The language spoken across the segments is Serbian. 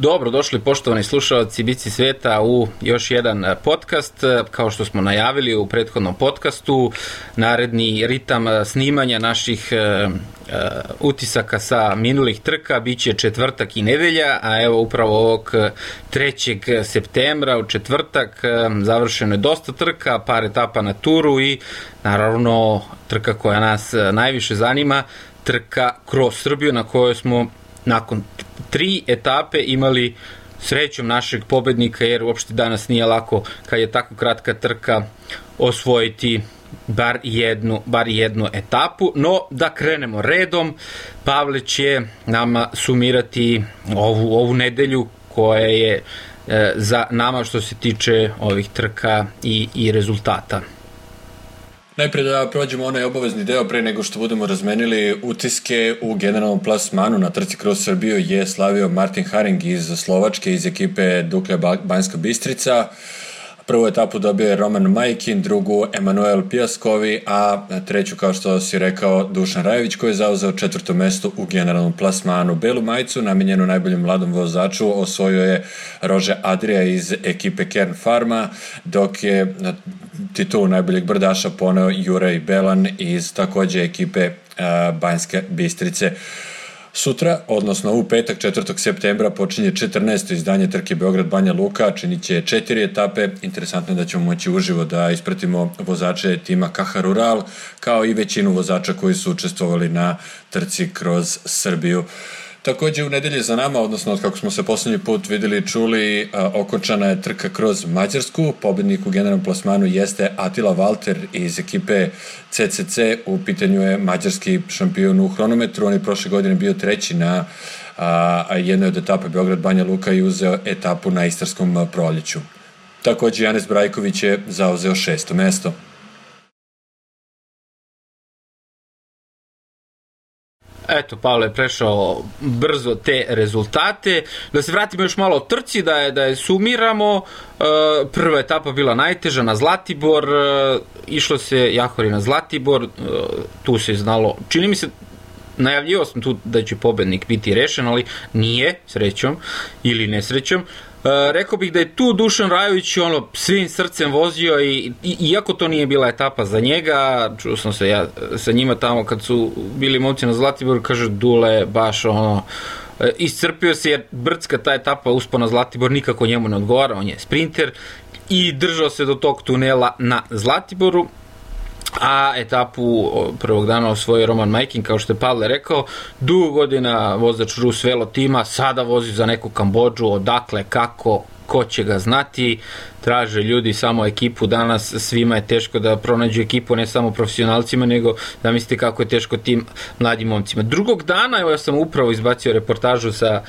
Dobro, došli poštovani slušalci Bici sveta u još jedan e, podcast. E, kao što smo najavili u prethodnom podcastu, naredni ritam e, snimanja naših utisaka sa minulih trka biće četvrtak i nedelja, a evo upravo ovog 3. septembra u četvrtak završeno je dosta trka, par etapa na turu i naravno trka koja nas najviše zanima, trka kroz Srbiju na kojoj smo nakon tri etape imali srećom našeg pobednika, jer uopšte danas nije lako kad je tako kratka trka osvojiti bar jednu, bar jednu etapu. No, da krenemo redom, Pavle će nama sumirati ovu, ovu nedelju koja je e, za nama što se tiče ovih trka i, i rezultata. Najpre da prođemo onaj obavezni deo pre nego što budemo razmenili utiske u generalnom plasmanu na trci kroz Srbiju je slavio Martin Haring iz Slovačke iz ekipe Dukle Banjska Bistrica. Prvu etapu dobio je Roman Majkin, drugu Emanuel Pijaskovi, a treću, kao što si rekao, Dušan Rajević koji je zauzeo četvrto mesto u generalnom plasmanu. Belu majicu, namenjenu najboljem mladom vozaču, osvojio je Rože Adria iz ekipe Kern Pharma, dok je titulu najboljeg brdaša poneo Juraj Belan iz takođe ekipe Banjske Bistrice. Sutra, odnosno u petak 4. septembra, počinje 14. izdanje trke Beograd Banja Luka, činit će četiri etape. Interesantno je da ćemo moći uživo da ispratimo vozače tima Kaha Rural, kao i većinu vozača koji su učestvovali na trci kroz Srbiju. Takođe u nedelji za nama, odnosno od kako smo se poslednji put videli i čuli, a, okončana je trka kroz Mađarsku. Pobednik u generalnom plasmanu jeste Atila Walter iz ekipe CCC. U pitanju je mađarski šampion u hronometru. On je prošle godine bio treći na a, jednoj od etape Beograd-Banja Luka i uzeo etapu na Istarskom proljeću. Takođe, Janez Brajković je zauzeo šesto mesto. Eto, Pavle je prešao brzo te rezultate. Da se vratimo još malo o trci, da je, da je sumiramo. E, prva etapa bila najteža na Zlatibor, e, išlo se Jahori na Zlatibor, e, tu se znalo, čini mi se, najavljivao sam tu da će pobednik biti rešen, ali nije, srećom ili nesrećom. E, rekao bih da je tu Dušan Rajović ono svim srcem vozio i, i iako to nije bila etapa za njega, čuo sam se ja sa njima tamo kad su bili momci na Zlatiboru, kaže Dule baš ono e, iscrpio se jer brdska ta etapa uspo na Zlatibor nikako njemu ne odgovara, on je sprinter i držao se do tog tunela na Zlatiboru a etapu prvog dana osvojio Roman Majkin, kao što je Pavle rekao, dugo godina vozač Rus Velo tima, sada vozi za neku Kambođu, odakle, kako, ko će ga znati, traže ljudi samo ekipu. Danas, svima je teško da pronađu ekipu, ne samo profesionalcima, nego da mislite kako je teško tim mladim momcima. Drugog dana, evo ja sam upravo izbacio reportažu sa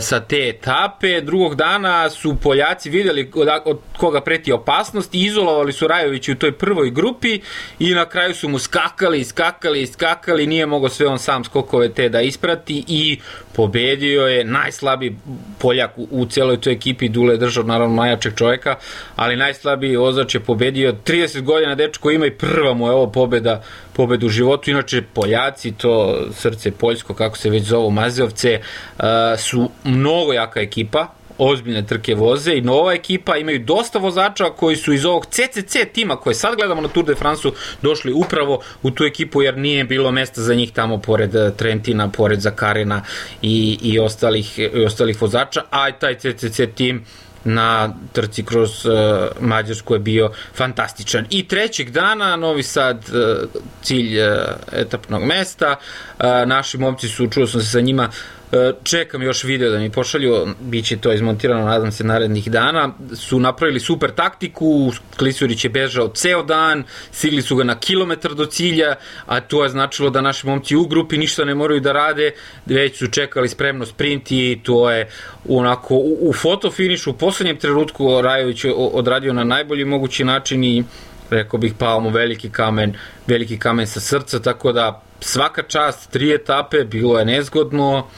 sa te etape. Drugog dana su Poljaci videli od, koga preti opasnost i izolovali su Rajovića u toj prvoj grupi i na kraju su mu skakali, skakali, skakali, nije mogao sve on sam skokove te da isprati i pobedio je najslabiji Poljak u, u celoj toj ekipi, Dule držao naravno najjačeg čoveka, ali najslabiji vozač je pobedio 30 godina dečko ima i prva mu je ovo pobeda pobedu u životu. Inače, Poljaci, to srce Poljsko, kako se već zovu Mazovce, uh, su mnogo jaka ekipa, ozbiljne trke voze i nova ekipa imaju dosta vozača koji su iz ovog CCC tima koje sad gledamo na Tour de France-u došli upravo u tu ekipu jer nije bilo mesta za njih tamo pored uh, Trentina, pored Zakarina i, i, ostalih, i ostalih vozača, a taj CCC tim uh, na trci kroz uh, Mađarsku je bio fantastičan. I trećeg dana Novi Sad uh, cilj uh, etapnog mesta. Uh, naši momci su, čuo sam se sa njima, E, čekam još video da mi pošalju, bit će to izmontirano, nadam se, narednih dana. Su napravili super taktiku, Klisurić je bežao ceo dan, sigli su ga na kilometar do cilja, a to je značilo da naši momci u grupi ništa ne moraju da rade, već su čekali spremno sprint i to je onako u, u fotofinišu u poslednjem trenutku Rajović odradio na najbolji mogući način i rekao bih pao mu veliki kamen, veliki kamen sa srca, tako da svaka čast, tri etape, bilo je nezgodno,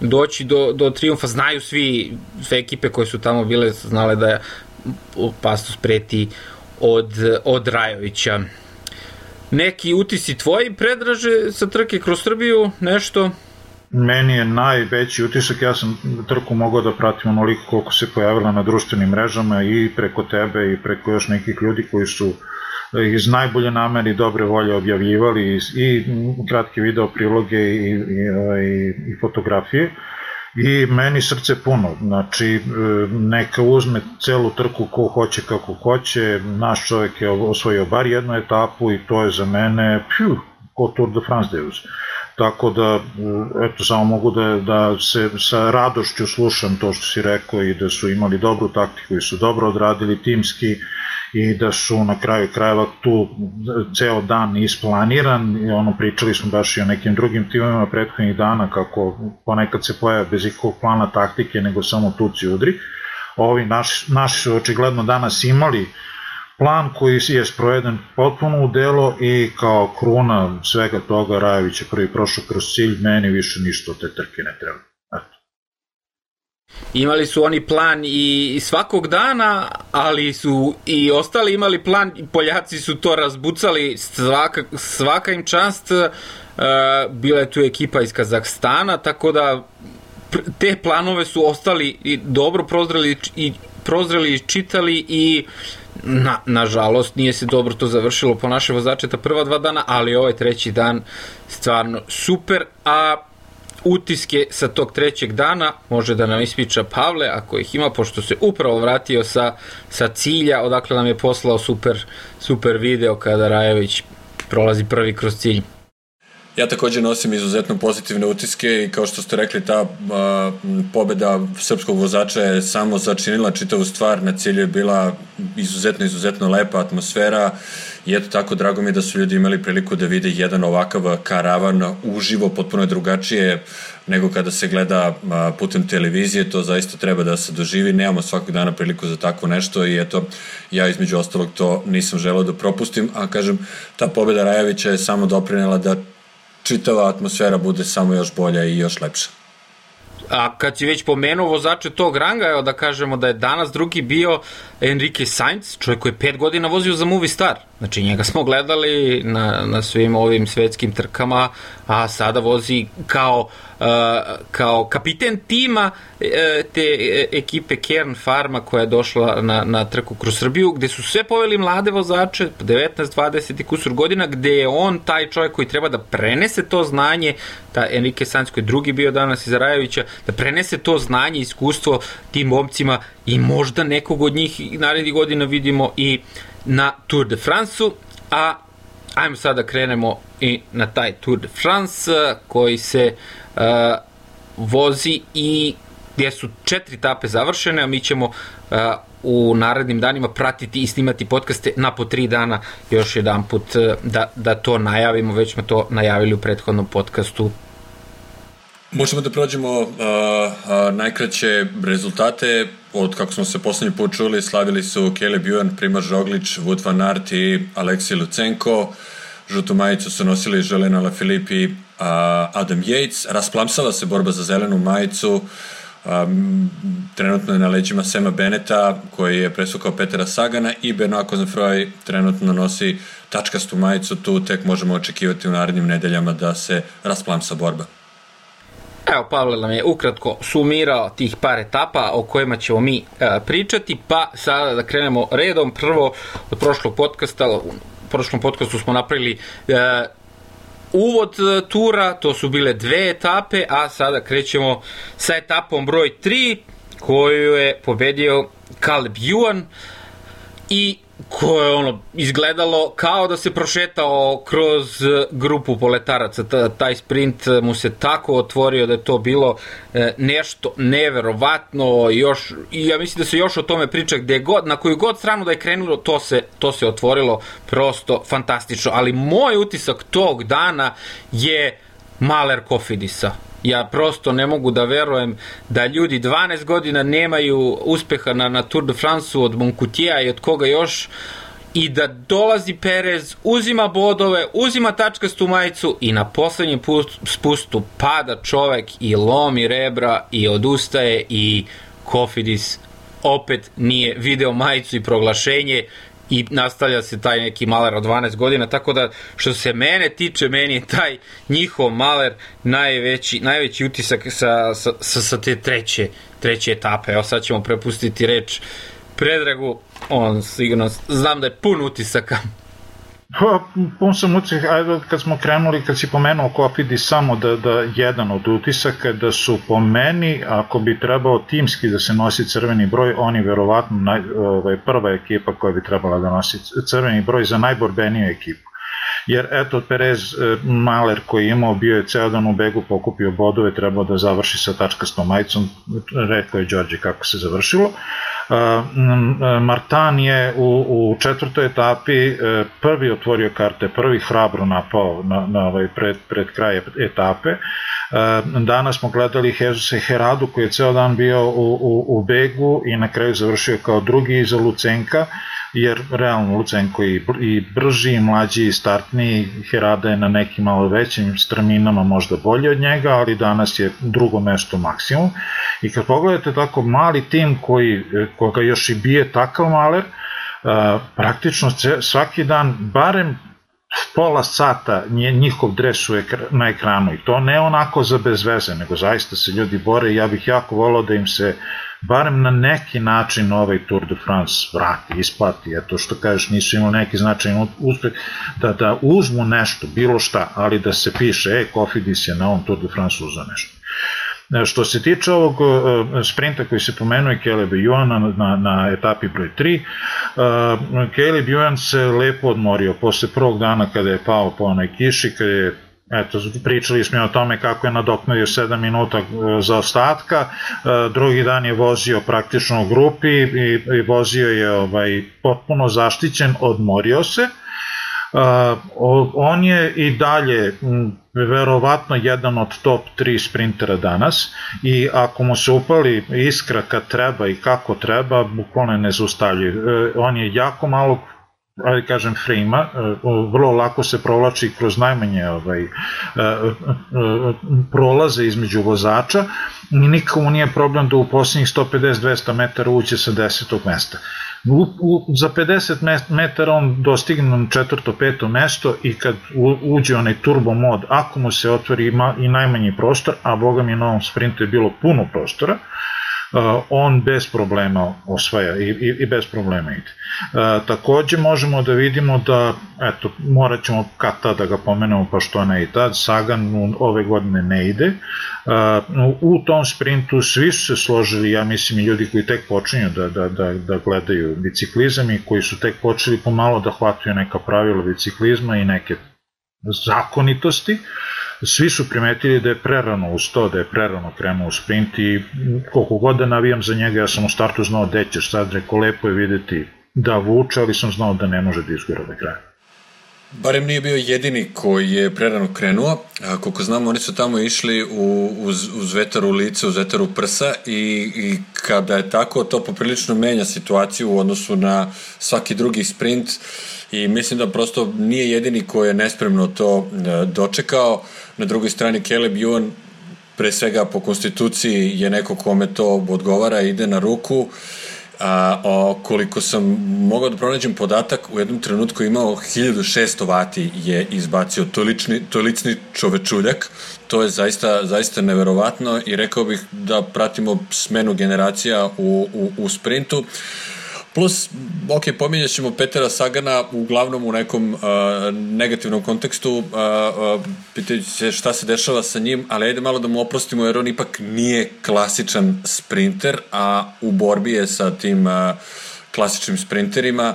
doći do, do triumfa. Znaju svi, sve ekipe koje su tamo bile, znale da je opasnost preti od, od Rajovića. Neki utisi tvoji predraže sa trke kroz Srbiju, nešto? meni je najveći utisak, ja sam trku mogao da pratim onoliko koliko se pojavila na društvenim mrežama i preko tebe i preko još nekih ljudi koji su iz najbolje namere i dobre volje objavljivali i, i kratke video priloge i, i, ovaj, i, i fotografije. I meni srce puno, znači e, neka uzme celu trku ko hoće kako hoće, naš čovjek je osvojio bar jednu etapu i to je za mene pju, ko Tour de France Deus. Tako da, eto, samo mogu da, da se sa radošću slušam to što si rekao i da su imali dobru taktiku i su dobro odradili timski i da su na kraju krajeva tu ceo dan isplaniran i ono pričali smo baš i o nekim drugim timima prethodnih dana kako ponekad se pojave bez ikakvog plana taktike nego samo tuci udri. Ovi naši, naši su očigledno danas imali uh, plan koji je sproveden potpuno u delo i kao kruna svega toga Rajević je prvi prošao kroz cilj, meni više ništa od te trke ne treba. Eto. Imali su oni plan i svakog dana, ali su i ostali imali plan Poljaci su to razbucali svaka, svaka im čast. E, bila je tu ekipa iz Kazahstana, tako da te planove su ostali i dobro prozreli i prozreli i čitali i Na, nažalost, nije se dobro to završilo po naše vozače ta prva dva dana, ali ovaj treći dan stvarno super, a utiske sa tog trećeg dana može da nam ispriča Pavle, ako ih ima, pošto se upravo vratio sa, sa cilja, odakle nam je poslao super, super video kada Rajević prolazi prvi kroz cilj. Ja takođe nosim izuzetno pozitivne utiske i kao što ste rekli, ta a, pobeda srpskog vozača je samo začinila čitavu stvar, na cilju je bila izuzetno, izuzetno lepa atmosfera i eto tako, drago mi je da su ljudi imali priliku da vide jedan ovakav karavan uživo, potpuno je drugačije nego kada se gleda a, putem televizije, to zaista treba da se doživi, nemamo svakog dana priliku za tako nešto i eto, ja između ostalog to nisam želeo da propustim, a kažem, ta pobeda Rajavića je samo doprinela da čitava atmosfera bude samo još bolja i još lepša. A kad si već pomenuo vozače tog ranga, evo da kažemo da je danas drugi bio Enrique Sainz, čovjek koji je pet godina vozio za Movistar. Znači njega smo gledali na, na svim ovim svetskim trkama, a sada vozi kao, uh, kao kapiten tima uh, te ekipe Kern Farma koja je došla na, na trku kroz Srbiju, gde su sve poveli mlade vozače, 19, 20 i kusur godina, gde je on taj čovjek koji treba da prenese to znanje, ta Enrique Sanz koji je drugi bio danas iz Rajovića, da prenese to znanje iskustvo tim momcima i možda nekog od njih narednih godina vidimo i na Tour de France-u, a ajmo sada da krenemo i na taj Tour de France koji se uh, vozi i gdje su četiri etape završene, a mi ćemo uh, u narednim danima pratiti i snimati podcaste na po tri dana još jedan put uh, da, da to najavimo, već smo to najavili u prethodnom podcastu Možemo da prođemo uh, uh, najkraće rezultate. Od kako smo se poslednji put čuli, slavili su Caleb Ewan, Primož Roglič, Wout van Aert i Aleksij Lucenko. Žutu majicu su nosili Želena Lafilipi uh, Adam Yates. Rasplamsala se borba za zelenu majicu. Um, trenutno je na leđima Sema Beneta koji je presukao Petera Sagana i Benoit Kozenfroj trenutno nosi tačkastu majicu tu tek možemo očekivati u narednim nedeljama da se rasplamsa borba. Evo, Pavle nam je ukratko sumirao tih par etapa o kojima ćemo mi e, pričati, pa sada da krenemo redom. Prvo, od prošlog podcasta, u prošlom podcastu smo napravili e, uvod e, tura, to su bile dve etape, a sada krećemo sa etapom broj 3, koju je pobedio Caleb Ewan i koje je ono izgledalo kao da se prošetao kroz e, grupu poletaraca. Taj sprint mu se tako otvorio da je to bilo e, nešto neverovatno još i ja mislim da se još o tome priča gde god na koju god stranu da je krenulo to se to se otvorilo prosto fantastično. Ali moj utisak tog dana je Maler Kofidisa Ja prosto ne mogu da verujem da ljudi 12 godina nemaju uspeha na, na Tour de France-u od Monkutija i od koga još i da dolazi Perez, uzima bodove, uzima tačkastu majicu i na poslednjem spustu pada čovek i lomi rebra i odustaje i Kofidis opet nije video majicu i proglašenje i nastavlja se taj neki maler od 12 godina, tako da što se mene tiče, meni je taj njihov maler najveći, najveći utisak sa, sa, sa, te treće, treće etape. Evo sad ćemo prepustiti reč Predragu, on sigurno, znam da je pun utisaka. Pa, pun sam utisak, ajde kad smo krenuli, kad si pomenuo Kofidi samo da, da jedan od utisaka da su po meni, ako bi trebao timski da se nosi crveni broj, oni verovatno naj, ovaj, prva ekipa koja bi trebala da nosi crveni broj za najborbeniju ekipu jer eto Perez e, Maler koji je imao bio je ceo dan u begu pokupio bodove trebao da završi sa tačkastom majicom rekao je Đorđe kako se završilo Martan je u, u četvrtoj etapi e, prvi otvorio karte, prvi hrabro napao na, na ovaj pred, pred kraj etape. E, danas smo gledali Hezuse Heradu koji je ceo dan bio u, u, u begu i na kraju završio kao drugi iza Lucenka jer realno Lucenko i, i brži, i mlađi, i startniji, Herada je na nekim malo većim strminama možda bolje od njega, ali danas je drugo mesto maksimum. I kad pogledate tako mali tim koji, koga još i bije takav maler, praktično svaki dan, barem pola sata njihov dres u na ekranu i to ne onako za bez veze, nego zaista se ljudi bore i ja bih jako volao da im se barem na neki način ovaj Tour de France vrati, isplati, eto što kažeš nisu imali neki značajan uspeh, da, da uzmu nešto, bilo šta, ali da se piše, e, Kofidis je na ovom Tour de France uzao nešto. E, što se tiče ovog e, sprinta koji se pomenuje Caleb Ewan na, na, etapi broj 3, uh, Caleb Ewan se lepo odmorio posle prvog dana kada je pao po onoj kiši, kada je Eto, pričali smo o tome kako je nadoknadio 7 minuta za ostatka, drugi dan je vozio praktično u grupi i, i vozio je ovaj, potpuno zaštićen, odmorio se, Uh, on je i dalje verovatno jedan od top 3 sprintera danas i ako mu se upali iskra kad treba i kako treba, bukvalno je nezaustavljiv. On je jako malo ali kažem frima, vrlo lako se provlači kroz najmanje ovaj, prolaze između vozača i nikomu nije problem da u posljednjih 150-200 metara uđe sa desetog mesta. U, u, za 50 metara on dostigne na četvrto, peto mesto i kad u, uđe onaj turbo mod, ako mu se otvori ima i najmanji prostor, a boga mi na ovom sprintu je bilo puno prostora, on bez problema osvaja i, i, i bez problema ide. Uh, takođe možemo da vidimo da, eto, morat ćemo kad tad da ga pomenemo, pa što ne i tad, Sagan ove godine ne ide. Uh, u tom sprintu svi su se složili, ja mislim i ljudi koji tek počinju da, da, da, da gledaju biciklizam i koji su tek počeli pomalo da hvataju neka pravila biciklizma i neke zakonitosti. Svi su primetili da je prerano uz to, da je prerano krenuo u sprint i koliko god da navijam za njega, ja sam u startu znao da ćeš sad, reko lepo je videti da vuče, ali sam znao da ne može da izgora do kraja. Barem nije bio jedini koji je prerano krenuo. A, koliko znamo, oni su tamo išli u, uz, uz vetar u lice, uz vetar u prsa i, i kada je tako, to poprilično menja situaciju u odnosu na svaki drugi sprint i mislim da prosto nije jedini koji je nespremno to e, dočekao. Na drugoj strani Caleb Ewan pre svega po konstituciji je neko kome to odgovara, ide na ruku. A, o, koliko sam mogao da pronađem podatak, u jednom trenutku imao 1600 vati je izbacio, to, lični, to je lični čovečuljak, to je zaista, zaista neverovatno i rekao bih da pratimo smenu generacija u, u, u sprintu. Uh, Plus, ok, pominjat ćemo Petera Sagana uglavnom u nekom uh, negativnom kontekstu, uh, uh, pitajući se šta se dešava sa njim, ali ajde malo da mu oprostimo jer on ipak nije klasičan sprinter, a u borbi je sa tim uh, klasičnim sprinterima.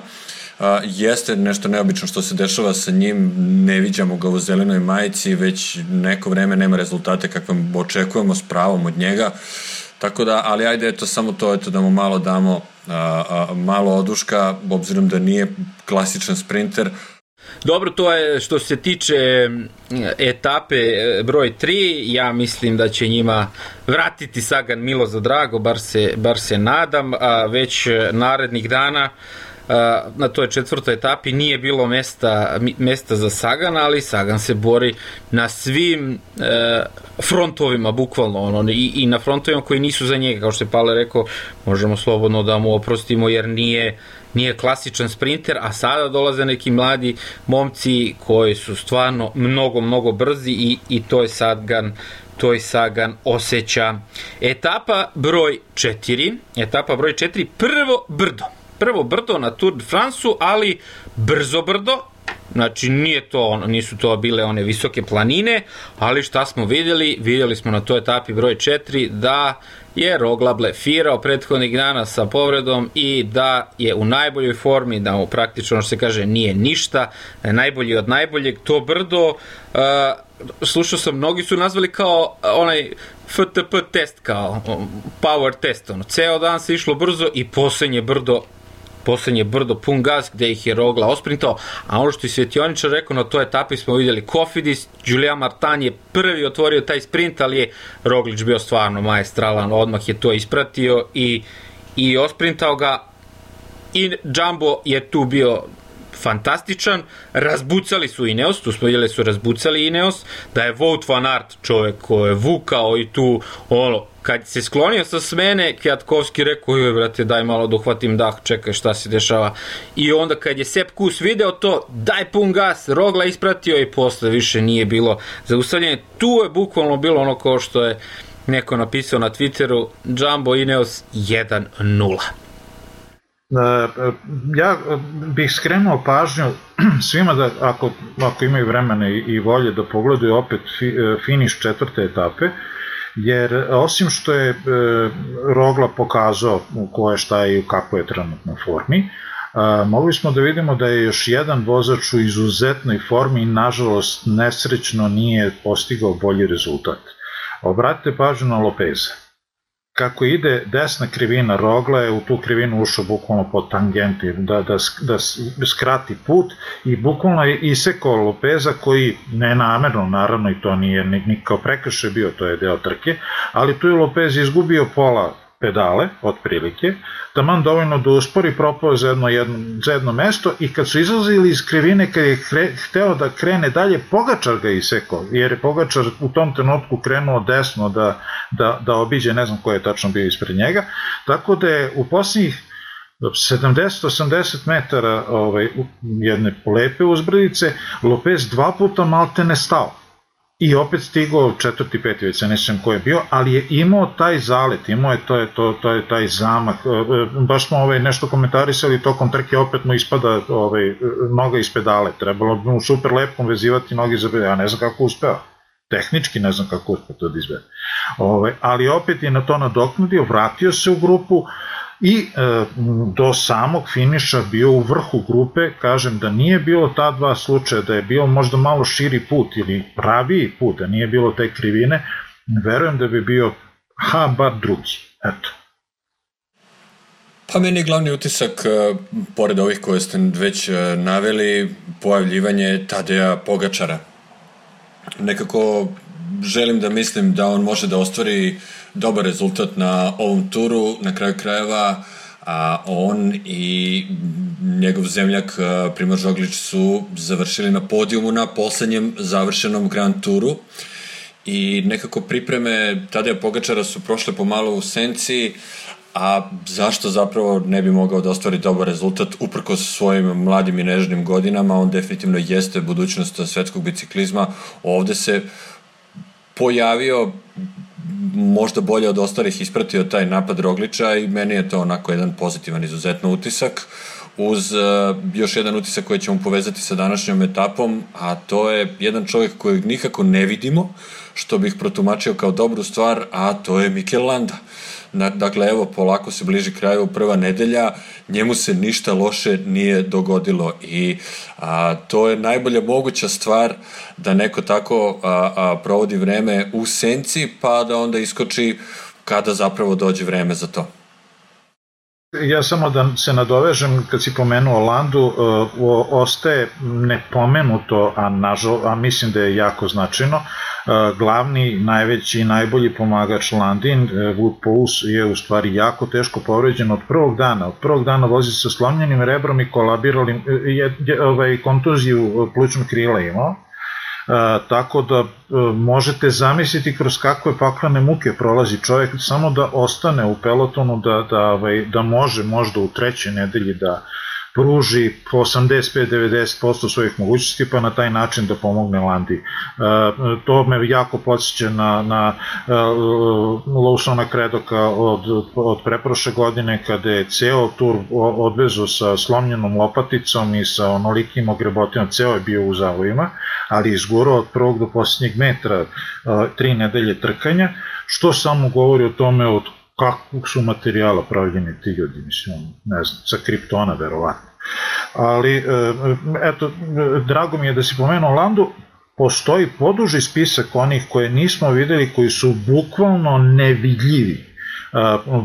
Uh, jeste nešto neobično što se dešava sa njim, ne viđamo ga u zelenoj majici, već neko vreme nema rezultate kakve očekujemo s pravom od njega. Tako da, ali ajde, eto, samo to, eto, da mu malo damo a, a, malo oduška, obzirom da nije klasičan sprinter. Dobro, to je što se tiče etape e, broj 3, ja mislim da će njima vratiti Sagan Milo za drago, bar se, bar se nadam, a već narednih dana na toj četvrtoj etapi nije bilo mesta, mesta za Sagana, ali Sagan se bori na svim e, frontovima, bukvalno, ono, i, i na frontovima koji nisu za njega, kao što je Pavle rekao, možemo slobodno da mu oprostimo, jer nije nije klasičan sprinter, a sada dolaze neki mladi momci koji su stvarno mnogo, mnogo brzi i, i to je Sagan to je Sagan osjeća. Etapa broj 4, etapa broj 4, prvo brdo. Prvo brdo na Tour de France-u, ali brzo brdo, Znači nije to, nisu to bile one visoke planine, ali šta smo vidjeli? Vidjeli smo na toj etapi broj 4 da je Rogla blefirao prethodnih dana sa povredom i da je u najboljoj formi, da mu praktično što se kaže nije ništa, da najbolji od najboljeg. To brdo, uh, slušao sam, mnogi su nazvali kao onaj FTP test, kao power test, ono, ceo dan se išlo brzo i poslednje brdo poslednje brdo pun gas gde ih je Rogla osprintao, a ono što je Svetioničar rekao na toj etapi smo vidjeli Kofidis, Julian Martan je prvi otvorio taj sprint, ali je Roglić bio stvarno maestralan, odmah je to ispratio i, i osprintao ga. I Jumbo je tu bio fantastičan, razbucali su Ineos, tu smo vidjeli su razbucali Ineos, da je Wout van Aert čovek ko je vukao i tu ono, kad se sklonio sa smene, Kjatkovski rekao, joj, brate, daj malo da uhvatim dah, čekaj šta se dešava. I onda kad je Sepp Kus video to, daj pun gas, Rogla ispratio i posle više nije bilo zaustavljanje. Tu je bukvalno bilo ono kao što je neko napisao na Twitteru, Jumbo Ineos 1-0. E, ja bih skrenuo pažnju svima da ako, ako imaju vremena i, volje da pogledaju opet e, finiš četvrte etape, jer osim što je e, Rogla pokazao u koje šta je i u kako je trenutno formi, mogli smo da vidimo da je još jedan vozač u izuzetnoj formi i nažalost nesrećno nije postigao bolji rezultat. Obratite pažnju na Lopeza kako ide desna krivina rogla je u tu krivinu ušao bukvalno po tangenti da, da, da skrati put i bukvalno je isekao Lopeza koji nenamerno naravno i to nije nikao prekrše bio, to je deo trke, ali tu je Lopez izgubio pola pedale, otprilike, taman dovoljno da uspori propao za jedno, jedno, za jedno mesto i kad su izlazili iz krivine, kad je kre, hteo da krene dalje, Pogačar ga isekao, jer je Pogačar u tom trenutku krenuo desno da, da, da obiđe, ne znam ko je tačno bio ispred njega, tako da je u posljednjih 70-80 metara ovaj, jedne lepe uzbrdice, Lopez dva puta malte ne stao i opet stigao četvrti, peti, već ne sjećam ko je bio, ali je imao taj zalet, imao je to je to, to je taj zamak. E, e, baš smo ovaj nešto komentarisali tokom trke opet mu ispada ovaj noga iz pedale. Trebalo bi mu super lepo vezivati noge za pedale. Ja ne znam kako uspeo. Tehnički ne znam kako uspeo to da izvede. Ovaj, ali opet je na to nadoknudio, vratio se u grupu, i e, do samog finiša bio u vrhu grupe, kažem da nije bilo ta dva slučaja, da je bio možda malo širi put ili praviji put, da nije bilo te krivine, verujem da bi bio ha, bar drugi. Eto. Pa meni je glavni utisak, e, pored ovih koje ste već e, naveli, pojavljivanje Tadeja Pogačara. Nekako želim da mislim da on može da ostvari dobar rezultat na ovom turu, na kraju krajeva a on i njegov zemljak Primar Žoglić su završili na podijumu na poslednjem završenom Grand Turu i nekako pripreme Tadeja Pogačara su prošle pomalo u senci, a zašto zapravo ne bi mogao da ostvari dobar rezultat uprko svojim mladim i nežnim godinama, on definitivno jeste budućnost svetskog biciklizma, ovde se pojavio možda bolje od ostalih ispratio taj napad Rogliča i meni je to onako jedan pozitivan izuzetno utisak uz uh, još jedan utisak koji ćemo povezati sa današnjom etapom, a to je jedan čovjek kojeg nikako ne vidimo, što bih protumačio kao dobru stvar, a to je Mikel Landa. Na, dakle, evo, polako se bliži kraju prva nedelja, njemu se ništa loše nije dogodilo i a, to je najbolja moguća stvar da neko tako a, a, provodi vreme u senci, pa da onda iskoči kada zapravo dođe vreme za to. Ja samo da se nadovežem, kad si pomenuo Landu, uh, ostaje nepomenuto, a, nažal, a mislim da je jako značajno, glavni, najveći i najbolji pomagač Landin, Wood Pulse je u stvari jako teško povređen od prvog dana. Od prvog dana vozi sa slomljenim rebrom i kolabiralim, je, je, ovaj, kontuziju plućnog krila imao E, tako da e, možete zamisliti kroz kakve paklane muke prolazi čovjek samo da ostane u pelotonu, da, da, ovaj, da može možda u trećoj nedelji da pruži 85-90% svojih mogućnosti pa na taj način da pomogne Landi. E, to me jako podsjeća na, na e, Lawsona Kredoka od, od preprošle godine kada je ceo tur odvezu sa slomljenom lopaticom i sa onolikim ogrebotima, ceo je bio u zavojima, ali izgurao od prvog do posljednjeg metra e, tri nedelje trkanja, što samo govori o tome od kakvog su materijala pravljeni ti ljudi, mislim, ne znam, sa kriptona verovatno. Ali, e, eto, drago mi je da si pomenuo Landu, postoji poduži spisak onih koje nismo videli, koji su bukvalno nevidljivi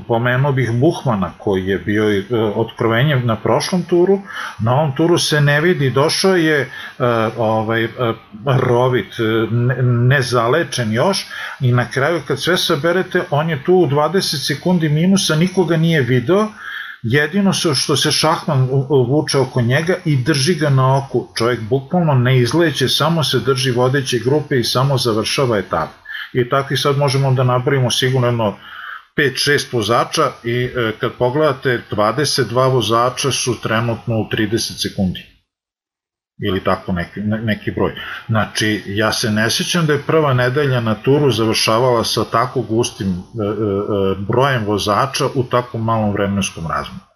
Pomenuo bih Buhmana koji je bio e, otkrovenje na prošlom turu, na ovom turu se ne vidi, došao je e, ovaj, e, rovit, nezalečen još i na kraju kad sve saberete, on je tu u 20 sekundi minusa, nikoga nije video, jedino se što se šahman vuče oko njega i drži ga na oku. Čovjek bukvalno ne izleće, samo se drži vodeće grupe i samo završava etap. I takvi sad možemo da napravimo sigurno 5-6 vozača i e, kad pogledate 22 vozača su trenutno u 30 sekundi ili tako neki, neki broj. Znači, ja se ne sećam da je prva nedelja na turu završavala sa tako gustim e, e, e brojem vozača u tako malom vremenskom razmaku.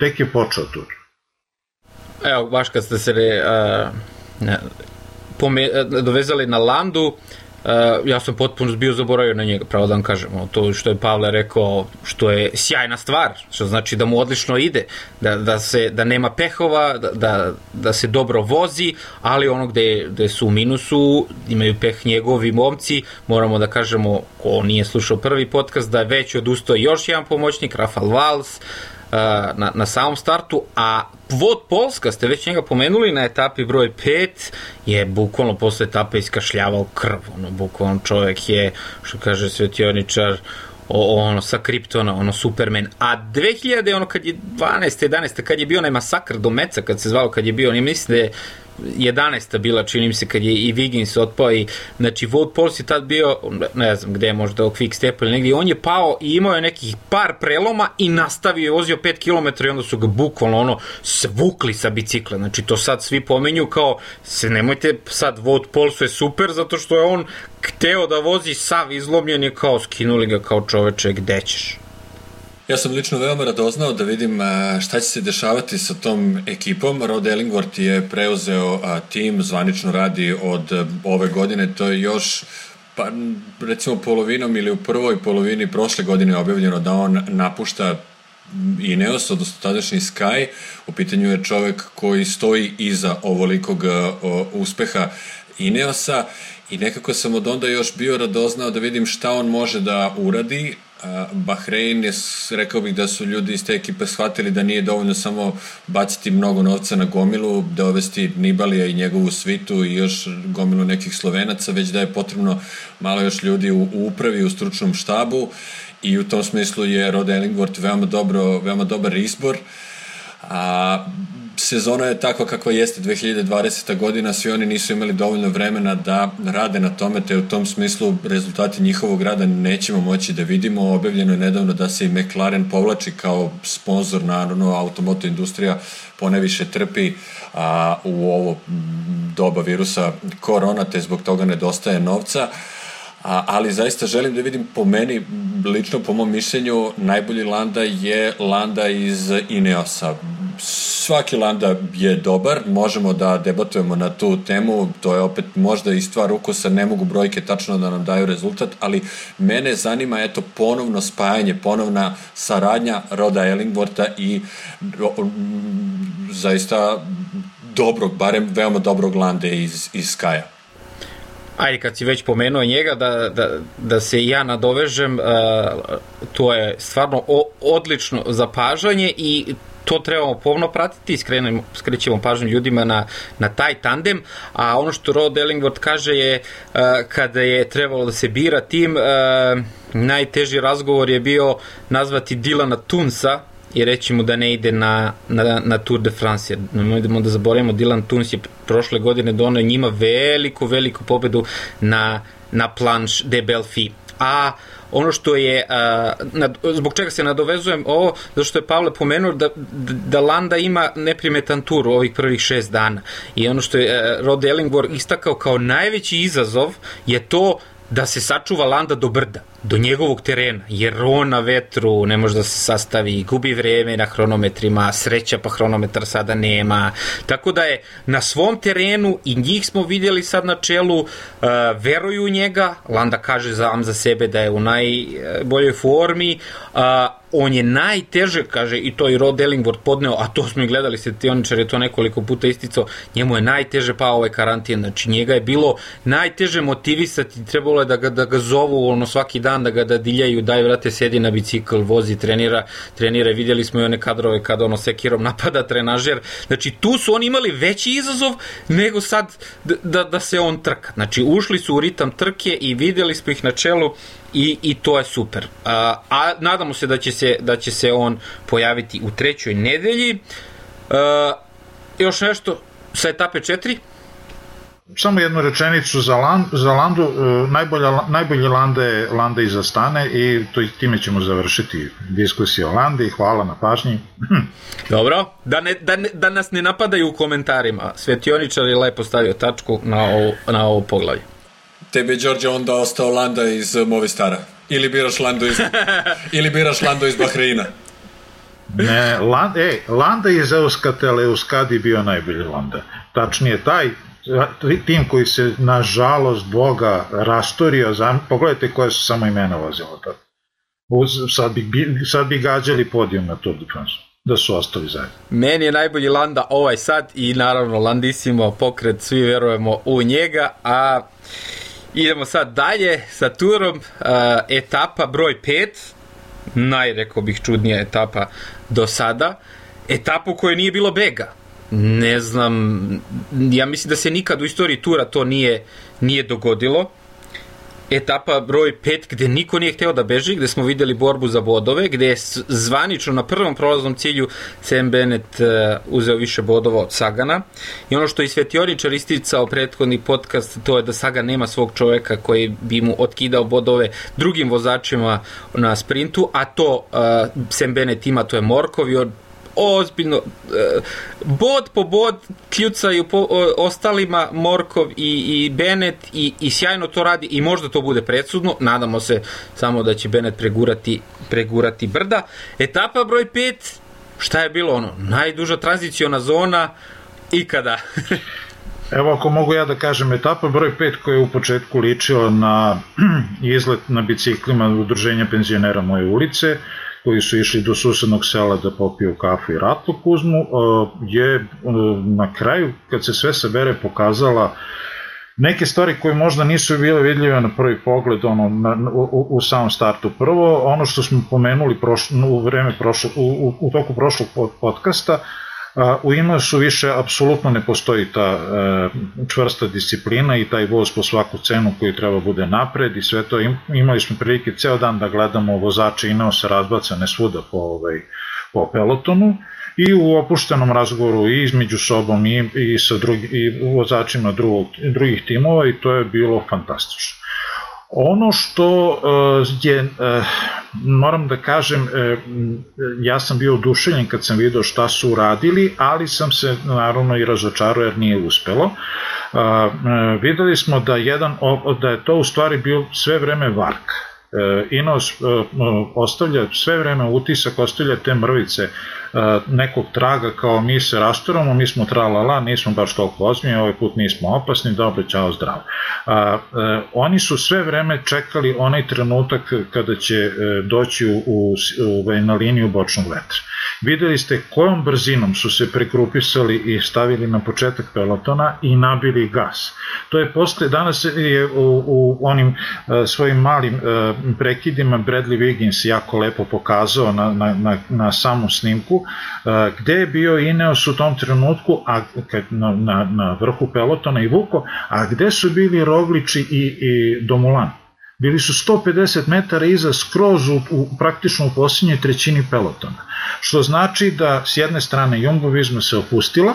Tek je počeo tur. Evo, baš kad ste se ne, pome, dovezali na Landu, Uh, ja sam potpuno bio zaboravio na njega, pravo da vam kažem. To što je Pavle rekao, što je sjajna stvar, što znači da mu odlično ide, da, da, se, da nema pehova, da, da, da se dobro vozi, ali ono gde, gde su u minusu, imaju peh njegovi momci, moramo da kažemo, ko nije slušao prvi podcast, da je već odustao još jedan pomoćnik, Rafal Valls, na, na samom startu, a Vod Polska, ste već njega pomenuli na etapi broj 5, je bukvalno posle etape iskašljavao krv, ono, bukvalno čovek je, što kaže svetioničar, o, ono sa Kryptona, ono Superman. A 2000, ono kad je 12. 11. kad je bio onaj masakr do Meca, kad se zvalo, kad je bio, ne mislim da je 11. bila, čini mi se, kad je i Wiggins otpao i, znači, Wout Pols je tad bio, ne znam gde, možda u Quick Step ili negdje, on je pao i imao je nekih par preloma i nastavio je, vozio 5 km i onda su ga bukvalno ono svukli sa bicikla, znači to sad svi pomenju kao, se nemojte sad, Wout Polsu je super zato što je on hteo da vozi sav izlomljen je kao skinuli ga kao čoveče, gde ćeš? Ja sam lično veoma radoznao da vidim šta će se dešavati sa tom ekipom. Rod Ellingworth je preuzeo tim, zvanično radi od ove godine, to je još pa recimo polovinom ili u prvoj polovini prošle godine objavljeno da on napušta Ineos, odnosno tadašnji Sky. U pitanju je čovek koji stoji iza ovolikog uspeha Ineosa i nekako sam od onda još bio radoznao da vidim šta on može da uradi, Bahrein je, rekao bih da su ljudi iz te ekipe shvatili da nije dovoljno samo baciti mnogo novca na gomilu, dovesti Nibalija i njegovu svitu i još gomilu nekih Slovenaca, već da je potrebno malo još ljudi u, u upravi, u stručnom štabu i u tom smislu je Rod Ellingworth veoma, dobro, veoma dobar izbor. A, sezona je takva kakva jeste 2020. godina, svi oni nisu imali dovoljno vremena da rade na tome, te u tom smislu rezultati njihovog rada nećemo moći da vidimo. Objavljeno je nedavno da se i McLaren povlači kao sponsor, naravno, automoto industrija poneviše trpi a, u ovo doba virusa korona, te zbog toga nedostaje novca. A, ali zaista želim da vidim po meni, lično po mom mišljenju, najbolji Landa je Landa iz Ineosa svaki Landa je dobar, možemo da debatujemo na tu temu, to je opet možda i stvar ukusa, ne mogu brojke tačno da nam daju rezultat, ali mene zanima eto ponovno spajanje, ponovna saradnja Roda Ellingworta i zaista dobrog, barem veoma dobrog Lande iz, iz Skaja. Ajde, kad si već pomenuo njega, da, da, da se ja nadovežem, uh, to je stvarno o, odlično zapažanje i to trebamo povno pratiti, skrenemo, skrećemo pažnju ljudima na, na taj tandem, a ono što Rod Ellingworth kaže je uh, kada je trebalo da se bira tim, uh, najteži razgovor je bio nazvati Dilana Tunsa, i reći mu da ne ide na, na, na Tour de France. Jer ne idemo da zaboravimo, Dylan Tuns je prošle godine donao njima veliku, veliku pobedu na, na planš de Belfi. A ono što je, a, nad, zbog čega se nadovezujem ovo, zato što je Pavle pomenuo da, da Landa ima neprimetan tur u ovih prvih šest dana. I ono što je a, Rod Ellingworth istakao kao najveći izazov je to da se sačuva Landa do brda do njegovog terena, jer on na vetru ne može da se sastavi, gubi vreme na hronometrima, sreća pa hronometar sada nema, tako da je na svom terenu i njih smo vidjeli sad na čelu, uh, veruju njega, Landa kaže za, za sebe da je u najboljoj formi, uh, on je najteže, kaže, i to i Rod Ellingworth podneo, a to smo i gledali setioničar je to nekoliko puta isticao, njemu je najteže pao ovaj karantin, znači njega je bilo najteže motivisati, trebalo je da ga, da ga zovu ono svaki dan, da ga da diljaju, daj vrate, sedi na bicikl, vozi, trenira, trenira, vidjeli smo i one kadrove kada ono sekirom napada trenažer, znači tu su oni imali veći izazov nego sad da, da, da se on trka, znači ušli su u ritam trke i videli smo ih na čelu i, i to je super. A, a nadamo se da će se, da će se on pojaviti u trećoj nedelji. A, još nešto sa etape 4? Samo jednu rečenicu za, Land, za Landu, uh, najbolja, najbolji Landa je Landa iza stane i to, time ćemo završiti diskusiju o Landi. Hvala na pažnji. Dobro, da, ne, da, ne, da nas ne napadaju u komentarima. Svetioničar je lepo stavio tačku na ovo, na ovo poglavlje. Tebi je Đorđe onda ostao Landa iz Movistara. Ili biraš Lando iz, ili biraš Lando iz Bahreina. Ne, Landa, ej, Landa iz Euskatel Euskadi bio najbolji Landa. Tačnije, taj tim koji se, nažalost, Boga rastorio, za, pogledajte koje su samo imena vozila tada. Sad bi, sad bi gađali podijum na Tour de France da su ostali zajedno. Meni je najbolji Landa ovaj sad i naravno Landisimo pokret, svi verujemo u njega, a idemo sad dalje sa turom, uh, etapa broj 5, najreko bih čudnija etapa do sada, etapa u kojoj nije bilo bega. Ne znam, ja mislim da se nikad u istoriji tura to nije, nije dogodilo etapa broj 5 gde niko nije hteo da beži, gde smo videli borbu za bodove, gde je zvanično na prvom prolaznom cilju Sam Bennett uh, uzeo više bodova od Sagana. I ono što je Svetioničar isticao prethodni podcast, to je da Sagan nema svog čoveka koji bi mu otkidao bodove drugim vozačima na sprintu, a to uh, Sam Bennett ima, to je Morkov i ozbiljno e, bod po bod kljucaju po ostalima Morkov i, i Bennett i, i sjajno to radi i možda to bude predsudno nadamo se samo da će Bennett pregurati, pregurati brda. Etapa broj 5 šta je bilo ono najduža tranziciona zona ikada? Evo ako mogu ja da kažem, etapa broj 5 koja je u početku ličila na izlet na biciklima udruženja penzionera moje ulice, koji su išli do susednog sela da popiju kafu i ratluk uzmu, e, je e, na kraju, kad se sve sabere, pokazala neke stvari koje možda nisu bile vidljive na prvi pogled ono, na, u, u samom startu. Prvo, ono što smo pomenuli prošlo, u vreme prošlo, u, u, u toku prošlog podcasta, U Imasu više apsolutno ne postoji ta e, čvrsta disciplina i taj voz po svaku cenu koji treba bude napred i sve to imali smo prilike ceo dan da gledamo vozače Ineosa razbacane svuda po, ovaj, po pelotonu i u opuštenom razgovoru i između sobom i, i sa drugi, i vozačima drugog, drugih timova i to je bilo fantastično. Ono što uh, je, uh, moram da kažem, uh, ja sam bio oduševljen kad sam video šta su uradili, ali sam se naravno i razočarao jer nije uspelo. Videli smo da, jedan, da je to u stvari bio sve vreme vark E, Inos e, ostavlja sve vreme utisak, ostavlja te mrvice e, nekog traga kao mi se rasturamo, mi smo tralala, nismo baš toliko ozbiljni, ovaj put nismo opasni, dobro, čao, zdravo. Oni su sve vreme čekali onaj trenutak kada će doći u, u, u, na liniju bočnog vetra. Videli ste kojom brzinom su se pregrupisali i stavili na početak pelotona i nabili gas. To je posle, danas je u, u onim uh, svojim malim uh, prekidima Bradley Wiggins jako lepo pokazao na, na, na, na samom snimku uh, gde je bio Ineos u tom trenutku a, na, na, na vrhu pelotona i Vuko, a gde su bili Rogliči i, i Domulan. Bili su 150 metara iza skroz u, u praktično u posljednjoj trećini pelotona. Što znači da s jedne strane Jumbo Visma se opustila,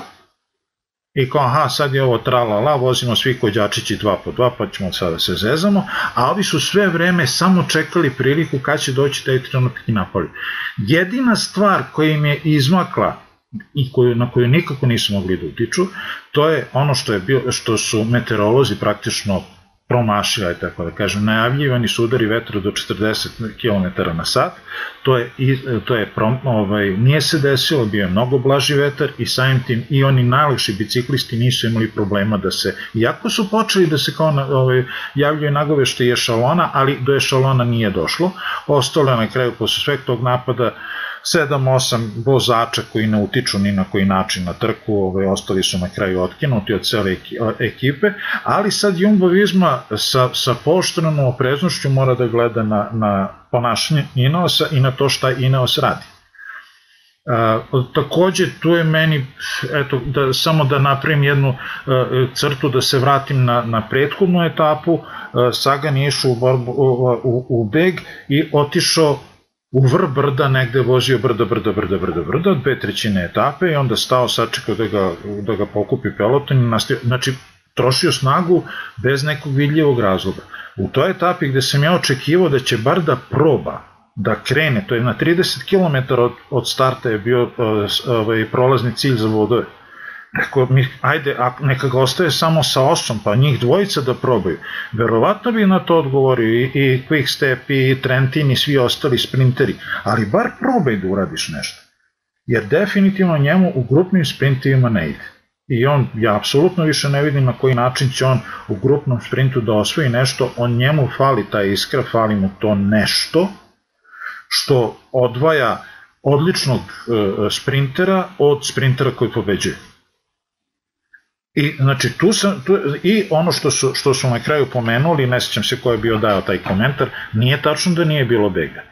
i kao aha sad je ovo trala la, vozimo svi kođačići dva po dva pa ćemo sada da se zezamo, a ovi su sve vreme samo čekali priliku kad će doći taj trenutak i napoli. Jedina stvar koja im je izmakla i koju, na koju nikako nisu mogli da utiču, to je ono što, je bio, što su meteorolozi praktično promašila je, tako da kažem, najavljivani su udari vetra do 40 km na sat, to je, to je prom, ovaj, nije se desilo, bio je mnogo blaži vetar i samim tim i oni najlakši biciklisti nisu imali problema da se, iako su počeli da se kao ovaj, javljaju nagove što je šalona, ali do ešalona nije došlo, ostalo je na kraju posle sveg tog napada 7-8 vozača koji ne utiču ni na koji način na trku, ovaj, ostali su na kraju otkinuti od cele ekipe, ali sad Jumbo Visma sa, sa poštenom opreznošću mora da gleda na, na ponašanje Ineosa i na to šta Ineos radi. Uh, takođe tu je meni eto da samo da napravim jednu uh, crtu da se vratim na na prethodnu etapu uh, Sagan je išao u borbu u, u, u beg i otišao u vr brda negde vozio brdo, brdo, brdo, brdo, brdo, dve trećine etape i onda stao, sačekao da ga, da ga pokupi peloton i znači trošio snagu bez nekog vidljivog razloga. U toj etapi gde sam ja očekivao da će bar da proba da krene, to je na 30 km od, od starta je bio ovaj, prolazni cilj za vodove, Rekao mi, ajde, a neka ga ostaje samo sa osom, pa njih dvojica da probaju. Verovatno bi na to odgovorio i, i Quickstep i Trentin i svi ostali sprinteri, ali bar probaj da uradiš nešto. Jer definitivno njemu u grupnim sprintovima ne ide. I on, ja apsolutno više ne vidim na koji način će on u grupnom sprintu da osvoji nešto, on njemu fali ta iskra, fali mu to nešto, što odvaja odličnog e, sprintera od sprintera koji pobeđuje. I znači tu sam tu, i ono što su što su na kraju pomenuli, ne sećam se ko je bio dao taj komentar, nije tačno da nije bilo bega.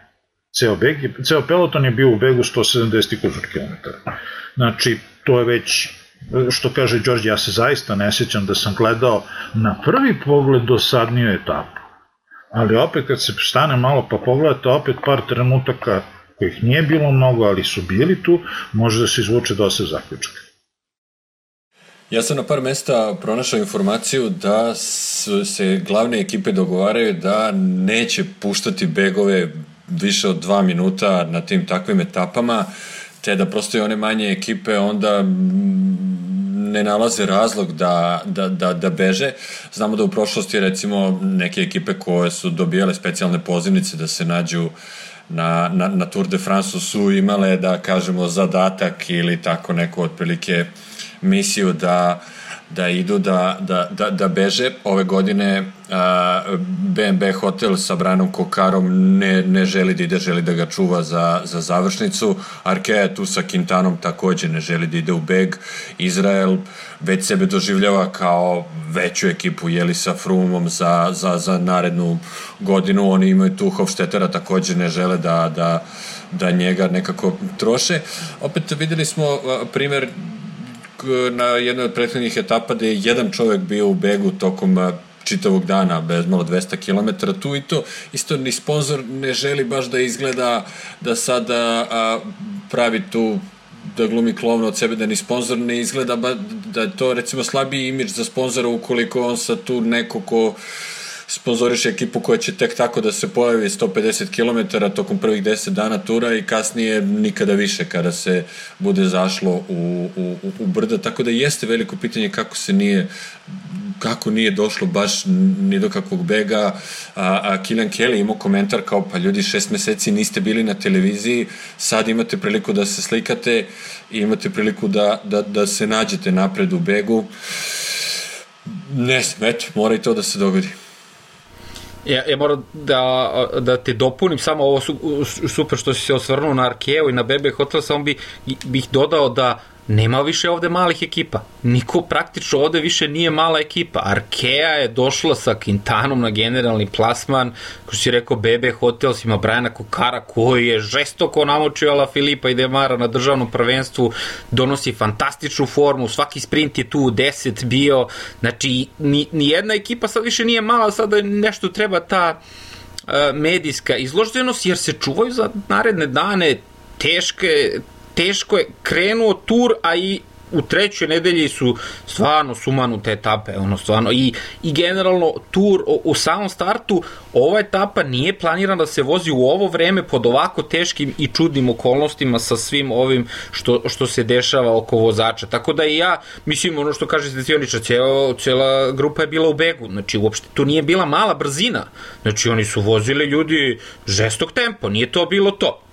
Ceo beg ceo peloton je bio u begu 170 km. Znači to je već što kaže Đorđe, ja se zaista ne sećam da sam gledao na prvi pogled dosadniju etapu. Ali opet kad se stane malo pa pogledate opet par trenutaka kojih nije bilo mnogo, ali su bili tu, može da se izvuče dosta zaključka. Ja sam na par mesta pronašao informaciju da se glavne ekipe dogovaraju da neće puštati begove više od dva minuta na tim takvim etapama, te da prosto i one manje ekipe onda ne nalaze razlog da, da, da, da beže. Znamo da u prošlosti recimo neke ekipe koje su dobijale specijalne pozivnice da se nađu na, na, na Tour de France su imale da kažemo zadatak ili tako neko otprilike uh, misiju da da idu da, da, da, da beže. Ove godine uh, BNB hotel sa Branom Kokarom ne, ne želi da ide, želi da ga čuva za, za završnicu. Arkea tu sa Quintanom takođe ne želi da ide u beg. Izrael već sebe doživljava kao veću ekipu, jeli sa Frumom za, za, za narednu godinu. Oni imaju tu Hofstetera, takođe ne žele da, da, da njega nekako troše. Opet videli smo primer na jednoj od prethodnih etapa da je jedan čovek bio u begu tokom čitavog dana, bez malo 200 km, tu i to. Isto ni sponsor ne želi baš da izgleda da sada a, pravi tu da glumi klovno od sebe, da ni sponsor ne izgleda ba, da je to recimo slabiji imidž za sponzora ukoliko on sa tu neko ko sponzoriš ekipu koja će tek tako da se pojavi 150 km tokom prvih 10 dana tura i kasnije nikada više kada se bude zašlo u, u, u brda, tako da jeste veliko pitanje kako se nije kako nije došlo baš ni do kakvog bega, a, a Kilian Kelly imao komentar kao pa ljudi šest meseci niste bili na televiziji, sad imate priliku da se slikate i imate priliku da, da, da se nađete napred u begu. Ne, eto, mora i to da se dogodi. Ja, ja moram da, da te dopunim samo ovo su, super što si se osvrnuo na Arkeo i na Bebe Hotel, samo bi, bih dodao da nema više ovde malih ekipa. Niko praktično ovde više nije mala ekipa. Arkea je došla sa Quintanom na generalni plasman, ko si rekao BB Hotels ima Brajana Kokara koji je žestoko namočio Ala Filipa i Demara na državnom prvenstvu, donosi fantastičnu formu, svaki sprint je tu 10 bio, znači ni, ni jedna ekipa sad više nije mala, sada nešto treba ta uh, medijska izloženost jer se čuvaju za naredne dane teške, teško je krenuo tur, a i u trećoj nedelji su stvarno sumanute etape, ono stvarno i, i generalno tur u, u samom startu ova etapa nije planirana da se vozi u ovo vreme pod ovako teškim i čudnim okolnostima sa svim ovim što, što se dešava oko vozača. Tako da i ja, mislim ono što kaže Stecioniča, cijela, cijela grupa je bila u begu, znači uopšte to nije bila mala brzina, znači oni su vozili ljudi žestok tempo, nije to bilo to.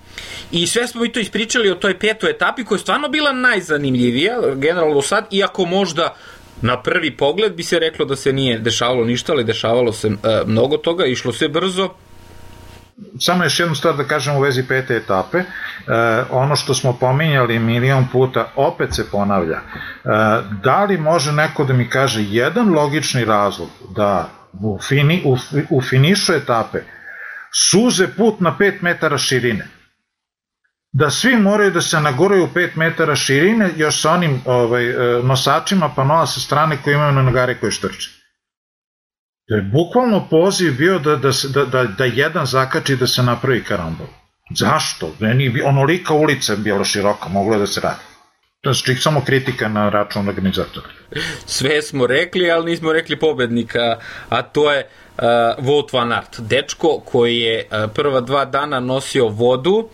I sve smo mi to ispričali o toj petoj etapi koja je stvarno bila najzanimljivija, generalno sad, iako možda na prvi pogled bi se reklo da se nije dešavalo ništa, ali dešavalo se e, mnogo toga, išlo se brzo. Samo još jednu stvar da kažem u vezi pete etape. E, ono što smo pominjali milion puta opet se ponavlja. E, da li može neko da mi kaže jedan logični razlog da u, fini, u, u finišu etape suze put na 5 metara širine da svi moraju da se nagoraju 5 metara širine još sa onim ovaj, e, nosačima panoa sa strane koji imaju na nagare koje štrče. To je bukvalno poziv bio da, da, da, da, da jedan zakači da se napravi karambol. Zašto? Meni onolika ulica je bila široka, moglo da se radi. To je znači samo kritika na račun organizatora. Sve smo rekli, ali nismo rekli pobednika, a to je uh, Wout van Aert, dečko koji je uh, prva dva dana nosio vodu,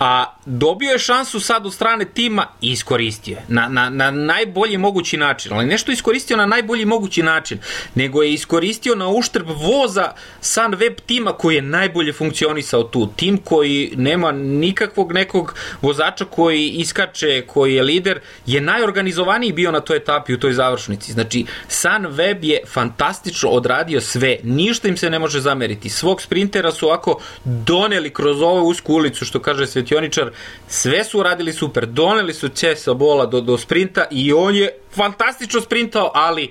a dobio je šansu sad od strane tima i iskoristio je. Na, na, na najbolji mogući način, ali nešto iskoristio na najbolji mogući način, nego je iskoristio na uštrb voza Sun Web tima koji je najbolje funkcionisao tu, tim koji nema nikakvog nekog vozača koji iskače, koji je lider, je najorganizovaniji bio na toj etapi u toj završnici, znači Sun Web je fantastično odradio sve, ništa im se ne može zameriti, svog sprintera su ovako doneli kroz ovu usku ulicu, što kaže Svetioničar, sve su radili super, doneli su Česa Bola do, do sprinta i on je fantastično sprintao, ali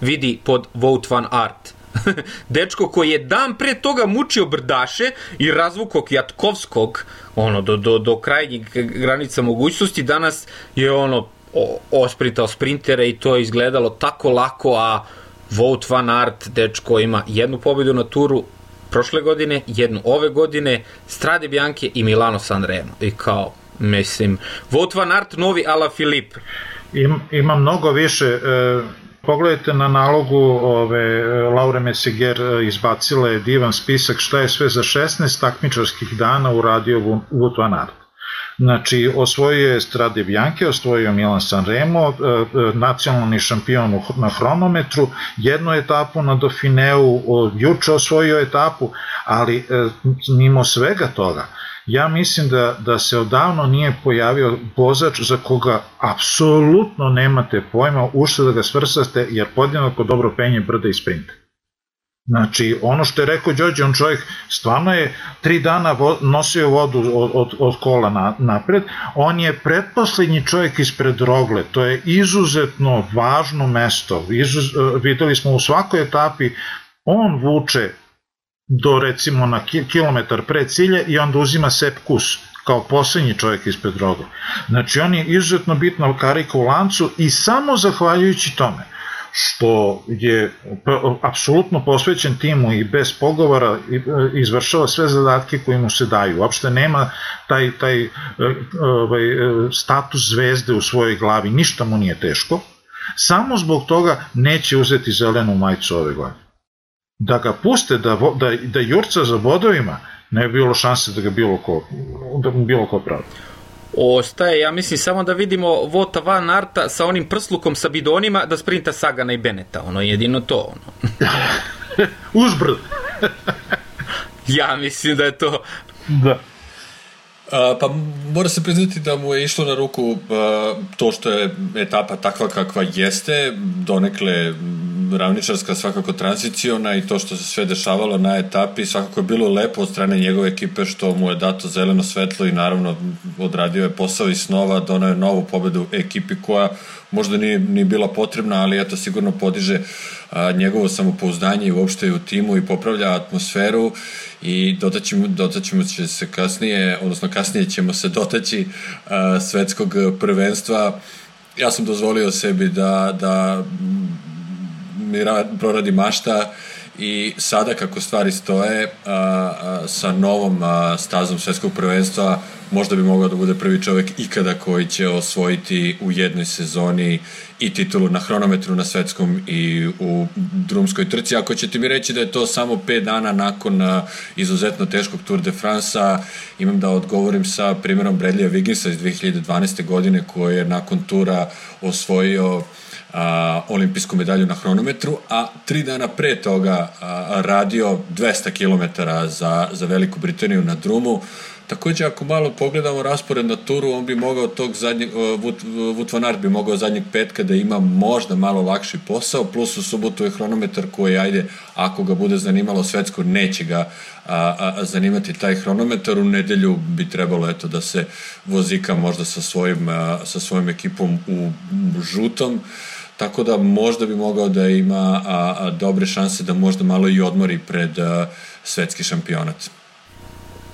vidi pod Vote Van Art. Dečko koji je dan pre toga mučio brdaše i razvukao Kjatkovskog ono, do, do, do krajnjih granica mogućnosti, danas je ono o, osprintao sprintere i to je izgledalo tako lako, a Vote Van Art, dečko, ima jednu pobedu na turu, prošle godine, jednu ove godine, Strade Bianche i Milano Sanremo. I kao, mislim, Wout van Aert, novi Ala Filip. Im, ima mnogo više, e, pogledajte na nalogu ove, Laure Messiger e, izbacila je divan spisak šta je sve za 16 takmičarskih dana uradio Wout van Aert. Znači, osvojio je Strade Bianche, osvojio Milan Sanremo, e, e, nacionalni šampion na hronometru, jednu etapu na Dauphineu, juče osvojio etapu, ali e, mimo svega toga, ja mislim da, da se odavno nije pojavio vozač za koga apsolutno nemate pojma u što da ga svrsate, jer podjednako dobro penje brda i sprinta. Znači, ono što je rekao Đorđe, on čovjek stvarno je tri dana vo, nosio vodu od, od, od kola na, napred, on je pretposlednji čovjek ispred Rogle, to je izuzetno važno mesto, Izuz, videli smo u svakoj etapi, on vuče do recimo na kilometar pre cilje i onda uzima sep kus kao poslednji čovjek ispred Rogle. Znači, on je izuzetno bitna karika u lancu i samo zahvaljujući tome, što je apsolutno posvećen timu i bez pogovora e, izvršava sve zadatke koji mu se daju. Uopšte nema taj, taj e, ovaj, e, status zvezde u svojoj glavi, ništa mu nije teško. Samo zbog toga neće uzeti zelenu majicu ove godine. Da ga puste, da, da, da jurca za bodovima, ne bi bilo šanse da ga bilo ko, da bilo ko pravi ostaje, ja mislim, samo da vidimo Vota Van Arta sa onim prslukom sa bidonima da sprinta Sagana i Beneta, ono, jedino to, ono. Uzbrd. ja mislim da je to... Da. A, pa mora se priznati da mu je išlo na ruku a, to što je etapa takva kakva jeste, donekle ravničarska svakako transiciona i to što se sve dešavalo na etapi svakako je bilo lepo od strane njegove ekipe što mu je dato zeleno svetlo i naravno odradio je posao i snova, donao je novu pobedu ekipi koja možda nije, nije bila potrebna, ali eto sigurno podiže a, njegovo samopouzdanje i uopšte u timu i popravlja atmosferu i dotaćemo, dotaćemo će se kasnije, odnosno kasnije ćemo se dotaći a, svetskog prvenstva. Ja sam dozvolio sebi da, da mi ra, proradi mašta i sada kako stvari stoje a, a, sa novom a, stazom svetskog prvenstva možda bi mogao da bude prvi čovek ikada koji će osvojiti u jednoj sezoni i titulu na hronometru na svetskom i u drumskoj trci. Ako ćete mi reći da je to samo 5 dana nakon izuzetno teškog Tour de France-a, imam da odgovorim sa primjerom Bradleya Wigginsa iz 2012. godine koji je nakon tura osvojio a, olimpijsku medalju na hronometru, a tri dana pre toga a, radio 200 km za, za Veliku Britaniju na drumu. Takođe, ako malo pogledamo raspored na turu, on bi mogao tog zadnjeg, Vut, van Aert bi mogao zadnjeg petka da ima možda malo lakši posao, plus u subotu je hronometar koji, ajde, ako ga bude zanimalo svetsko, neće ga a, a, zanimati taj hronometar. U nedelju bi trebalo eto da se vozika možda sa svojim, a, sa svojim ekipom u žutom, tako da možda bi mogao da ima a, a, dobre šanse da možda malo i odmori pred a, svetski šampionat.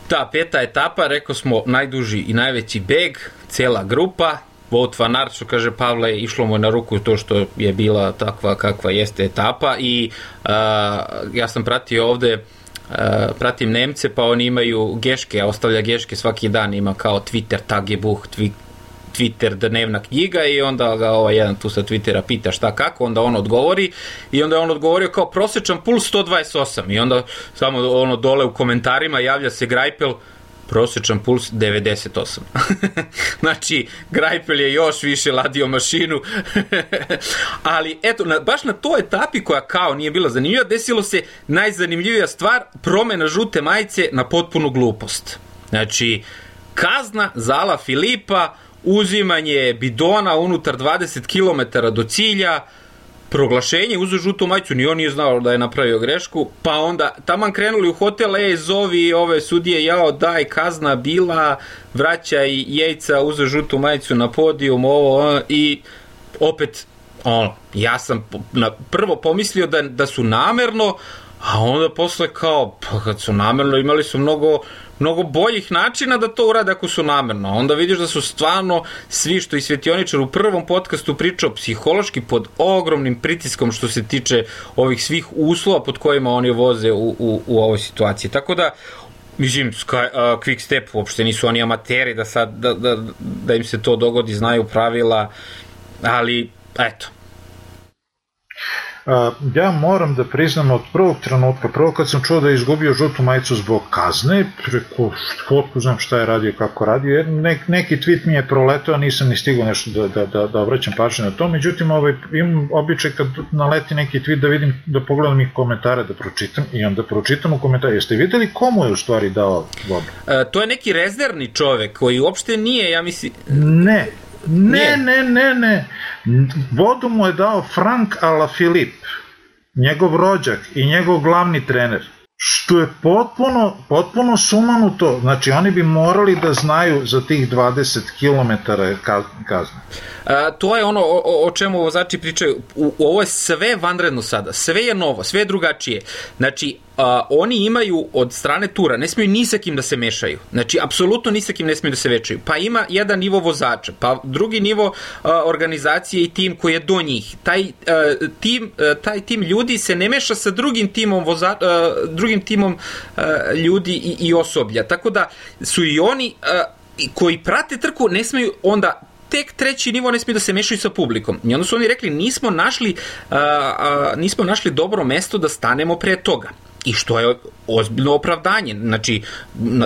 Ta peta etapa, rekao smo, najduži i najveći beg, cela grupa, Vout van Aert, što kaže Pavle, išlo mu na ruku to što je bila takva kakva jeste etapa i uh, ja sam pratio ovde uh, pratim Nemce, pa oni imaju geške, a ostavlja geške svaki dan, ima kao Twitter, Tagebuch, Twitter dnevna knjiga i onda ga ovaj jedan tu sa Twittera pita šta kako, onda on odgovori i onda je on odgovorio kao prosečan puls 128 i onda samo ono dole u komentarima javlja se Grajpel prosečan puls 98. znači, Grajpel je još više ladio mašinu. Ali, eto, na, baš na toj etapi koja kao nije bila zanimljiva, desilo se najzanimljivija stvar, promena žute majice na potpunu glupost. Znači, kazna za Ala Filipa, uzimanje bidona unutar 20 km do cilja, proglašenje, uzeo žutu majicu, ni on nije znao da je napravio grešku, pa onda taman krenuli u hotel, ej, zovi ove sudije, jao, daj, kazna bila, vraća i jejca, uzeo žutu majicu na podijum, ovo, i opet, ono, ja sam na, prvo pomislio da, da su namerno, a onda posle kao, pa kad su namerno, imali su mnogo mnogo boljih načina da to urade ako su namerno. Onda vidiš da su stvarno svi što i Svetioničar u prvom podcastu pričao psihološki pod ogromnim pritiskom što se tiče ovih svih uslova pod kojima oni voze u, u, u ovoj situaciji. Tako da Mislim, Sky, uh, Quick Step uopšte nisu oni amateri da sad da, da, da im se to dogodi, znaju pravila, ali eto, ja moram da priznam od prvog trenutka, prvo kad sam čuo da je izgubio žutu majicu zbog kazne, preko fotku znam šta je radio, kako radio, jer nek, neki tweet mi je proletao, nisam ni stigao nešto da, da, da, da obraćam pažnju na to, međutim ovaj, imam običaj kad naleti neki tweet da vidim, da pogledam ih komentare, da pročitam i onda pročitam u komentare. Jeste videli komu je u stvari dao vodu? E, to je neki rezervni čovek koji uopšte nije, ja mislim... Ne, Ne, ne, ne, ne. Vodu mu je dao Frank Alaphilippe, njegov rođak i njegov glavni trener. Što je potpuno, potpuno sumanuto. Znači, oni bi morali da znaju za tih 20 km kazne. A, to je ono o, o čemu vozači pričaju. U, ovo je sve vanredno sada. Sve je novo, sve je drugačije. Znači, a, oni imaju od strane tura, ne smiju ni sa kim da se mešaju. Znači, apsolutno ni sa kim ne smiju da se večaju. Pa ima jedan nivo vozača, pa drugi nivo a, organizacije i tim koji je do njih. Taj, a, tim, a, taj tim ljudi se ne meša sa drugim timom, voza, a, drugim timom a, ljudi i, i osoblja. Tako da su i oni a, koji prate trku ne smeju onda tek treći nivo ne smije da se mešaju sa publikom. I onda su oni rekli nismo našli, a, a, nismo našli dobro mesto da stanemo pre toga i što je ozbiljno opravdanje. Znači,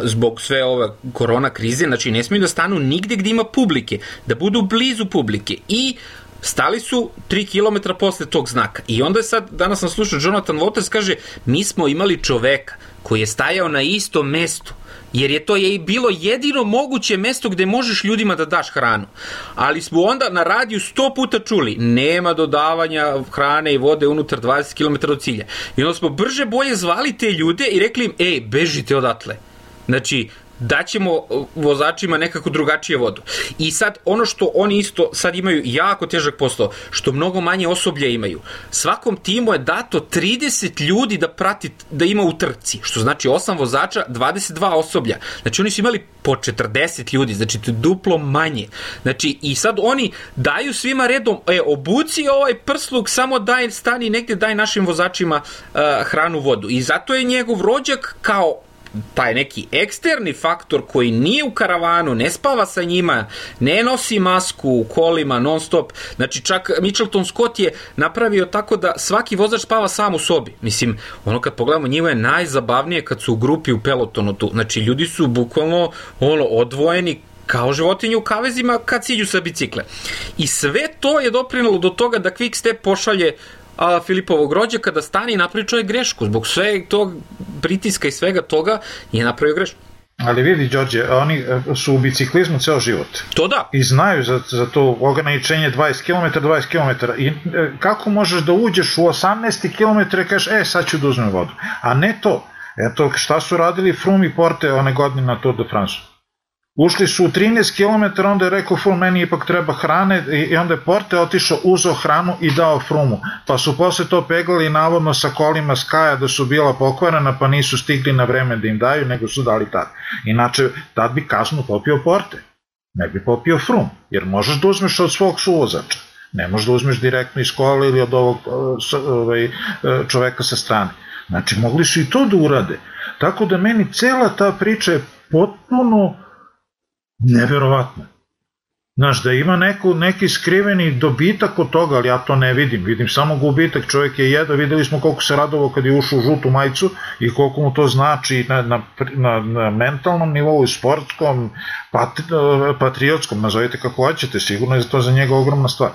zbog sve ove korona krize, znači ne smiju da stanu nigde gde ima publike, da budu blizu publike i stali su 3 km posle tog znaka. I onda je sad, danas sam slušao Jonathan Waters kaže, mi smo imali čoveka koji je stajao na istom mestu jer je to je bilo jedino moguće mesto gde možeš ljudima da daš hranu. Ali smo onda na radiju sto puta čuli, nema dodavanja hrane i vode unutar 20 km od cilja. I onda smo brže bolje zvali te ljude i rekli im, ej, bežite odatle. Znači, daćemo vozačima nekako drugačije vodu. I sad ono što oni isto sad imaju jako težak posao, što mnogo manje osoblja imaju. Svakom timu je dato 30 ljudi da prati da ima u trci, što znači 8 vozača, 22 osoblja. Znači oni su imali po 40 ljudi, znači to je duplo manje. Znači i sad oni daju svima redom, e, obuci ovaj prsluk, samo daj, stani negde, daj našim vozačima uh, hranu, vodu. I zato je njegov rođak kao taj neki eksterni faktor koji nije u karavanu, ne spava sa njima, ne nosi masku u kolima non stop. Znači čak Mitchelton Scott je napravio tako da svaki vozač spava sam u sobi. Mislim, ono kad pogledamo njima je najzabavnije kad su u grupi u pelotonu tu. Znači ljudi su bukvalno ono odvojeni kao životinje u kavezima kad siđu sa bicikle. I sve to je doprinalo do toga da Quickstep pošalje a, Filipovog rođaka da stane i napravi čovjek grešku. Zbog sve tog pritiska i svega toga je napravio grešku. Ali vidi, Đorđe, oni e, su u biciklizmu ceo život. To da. I znaju za, za to ograničenje 20 km, 20 km. I e, kako možeš da uđeš u 18 km i kažeš, e, sad ću da uzmem vodu. A ne to. Eto, šta su radili Froome i Porte one godine na Tour de France? Ušli su u 13 km, onda je rekao Frum, meni ipak treba hrane i onda je Porte otišao, uzao hranu i dao Frumu. Pa su posle to peglali navodno sa kolima Skaja da su bila pokvarena pa nisu stigli na vreme da im daju, nego su dali tad. Inače, tad bi kasno popio Porte. Ne bi popio Frum, jer možeš da uzmeš od svog suvozača. Ne možeš da uzmeš direktno iz kola ili od ovog ovaj, čoveka sa strane. Znači, mogli su i to da urade. Tako da meni cela ta priča je potpuno neverovatno. Znaš, da ima neko, neki skriveni dobitak od toga, ali ja to ne vidim. Vidim samo gubitak, čovjek je jedao, videli smo koliko se radovo kad je ušao u žutu majicu i koliko mu to znači na, na, na, na mentalnom nivou, sportskom, pat, patriotskom, nazovite kako hoćete, sigurno je to za njega ogromna stvar.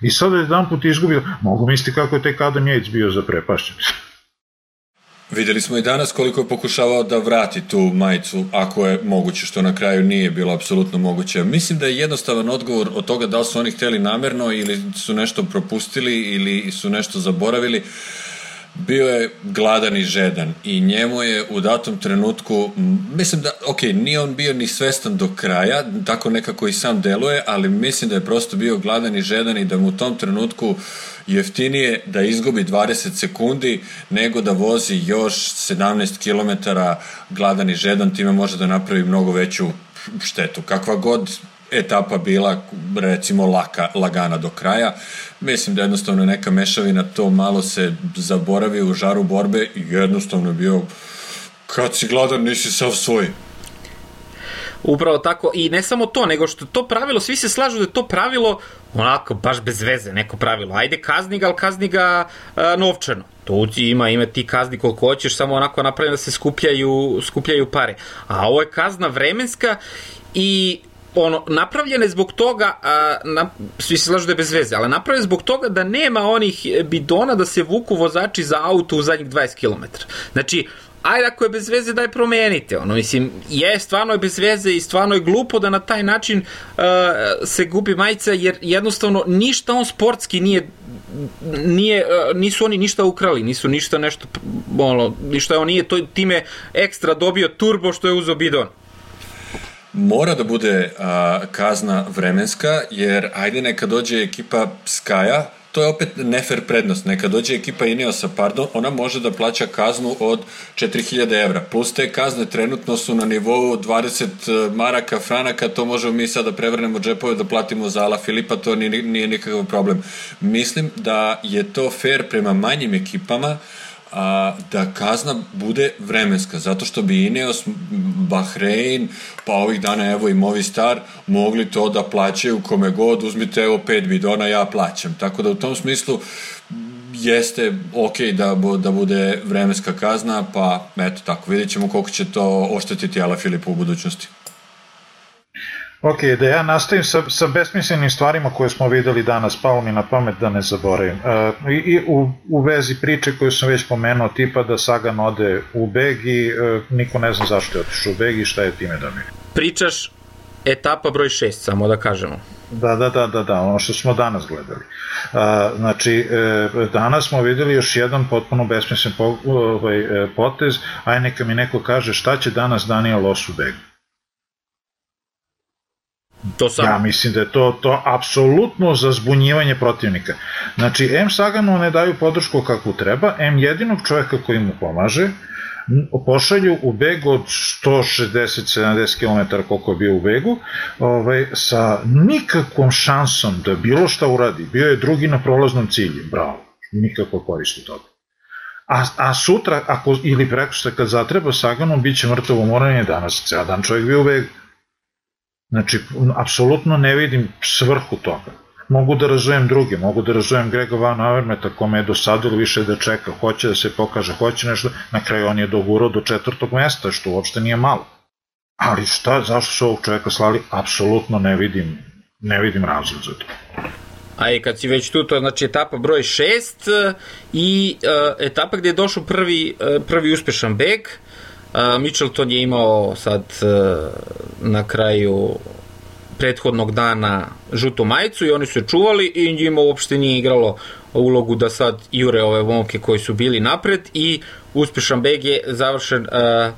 I sada je jedan put izgubio, mogu misliti kako je tek Adam Yates bio za prepašćen. Videli smo i danas koliko je pokušavao da vrati tu majicu, ako je moguće, što na kraju nije bilo apsolutno moguće. Mislim da je jednostavan odgovor od toga da li su oni hteli namerno ili su nešto propustili ili su nešto zaboravili. Uh, bio je gladan i žedan i njemu je u datom trenutku, mislim da, ok, nije on bio ni svestan do kraja, tako nekako i sam deluje, ali mislim da je prosto bio gladan i žedan i da mu u tom trenutku jeftinije da izgubi 20 sekundi nego da vozi još 17 km gladan i žedan, time može da napravi mnogo veću štetu. Kakva god etapa bila recimo laka, lagana do kraja. Mislim da jednostavno neka mešavina to malo se zaboravi u žaru borbe i jednostavno je bio kad si gladan nisi sav svoj. Upravo tako, i ne samo to, nego što to pravilo, svi se slažu da je to pravilo onako, baš bez veze, neko pravilo. Ajde, kazni ga, ali kazni ga a, novčano. To ima, ima ti kazni koliko hoćeš, samo onako napravljeno da se skupljaju, skupljaju pare. A ovo je kazna vremenska i ono, napravljene zbog toga, a, na, svi se slažu da je bez veze, ali napravljene zbog toga da nema onih bidona da se vuku vozači za auto u zadnjih 20 km. Znači, ajde ako je bez veze daj promenite ono mislim je stvarno je bez veze i stvarno je glupo da na taj način uh, se gubi majica jer jednostavno ništa on sportski nije nije, uh, nisu oni ništa ukrali, nisu ništa nešto, ono, ništa on nije to, time ekstra dobio turbo što je uzo bidon mora da bude a, kazna vremenska, jer ajde neka dođe ekipa Skaja, to je opet nefer prednost. Neka dođe ekipa Ineosa, pardon, ona može da plaća kaznu od 4000 evra. Plus te kazne trenutno su na nivou 20 e, maraka, franaka, to možemo mi sada da prevrnemo džepove da platimo za Ala Filipa, to nije, nije nikakav problem. Mislim da je to fair prema manjim ekipama, a, da kazna bude vremenska, zato što bi Ineos, Bahrein, pa ovih dana evo i Movistar mogli to da plaćaju kome god, uzmite evo pet bidona, ja plaćam. Tako da u tom smislu jeste ok da, da bude vremenska kazna, pa eto tako, vidjet ćemo koliko će to oštetiti Ala Filipa u budućnosti. Ok, da ja nastavim sa, sa besmislenim stvarima koje smo videli danas, palo mi na pamet da ne zaboravim. Uh, i, I u, u vezi priče koju sam već pomenuo, tipa da Sagan ode u beg i uh, niko ne zna zašto je otišao u beg i šta je time dobio. Pričaš etapa broj 6, samo da kažemo. Da, da, da, da, da, ono što smo danas gledali. Uh, znači, e, danas smo videli još jedan potpuno besmislen po, ovaj, e, potez, aj neka mi neko kaže šta će danas Daniel Os u begu. To sam... Ja mislim da je to, to apsolutno za zbunjivanje protivnika. Znači, M Saganu ne daju podršku kakvu treba, M jedinog čoveka koji mu pomaže, pošalju u beg od 160-70 km koliko je bio u begu, ovaj, sa nikakvom šansom da bilo šta uradi. Bio je drugi na prolaznom cilju, bravo, nikako koristi toga. A, a sutra, ako, ili preko kad zatreba Saganom, bit će mrtvo moranje danas, ceo dan čovjek bio u begu. Znači, apsolutno ne vidim svrhu toga. Mogu da razumem druge, mogu da razumem Grega Van Avermeta kome je dosadilo više da čeka, hoće da se pokaže, hoće nešto, na kraju on je dogurao do četvrtog mesta, što uopšte nije malo. Ali šta, zašto su ovog čoveka slali, apsolutno ne vidim, ne vidim razlog za to. A i kad si već tu, to znači etapa broj 6 i uh, etapa gde je došao prvi, uh, prvi uspešan beg. Mitchelton je imao sad uh, na kraju prethodnog dana žutu majicu i oni su je čuvali i njima uopšte nije igralo ulogu da sad jure ove momke koji su bili napred i uspešan beg je završen uh,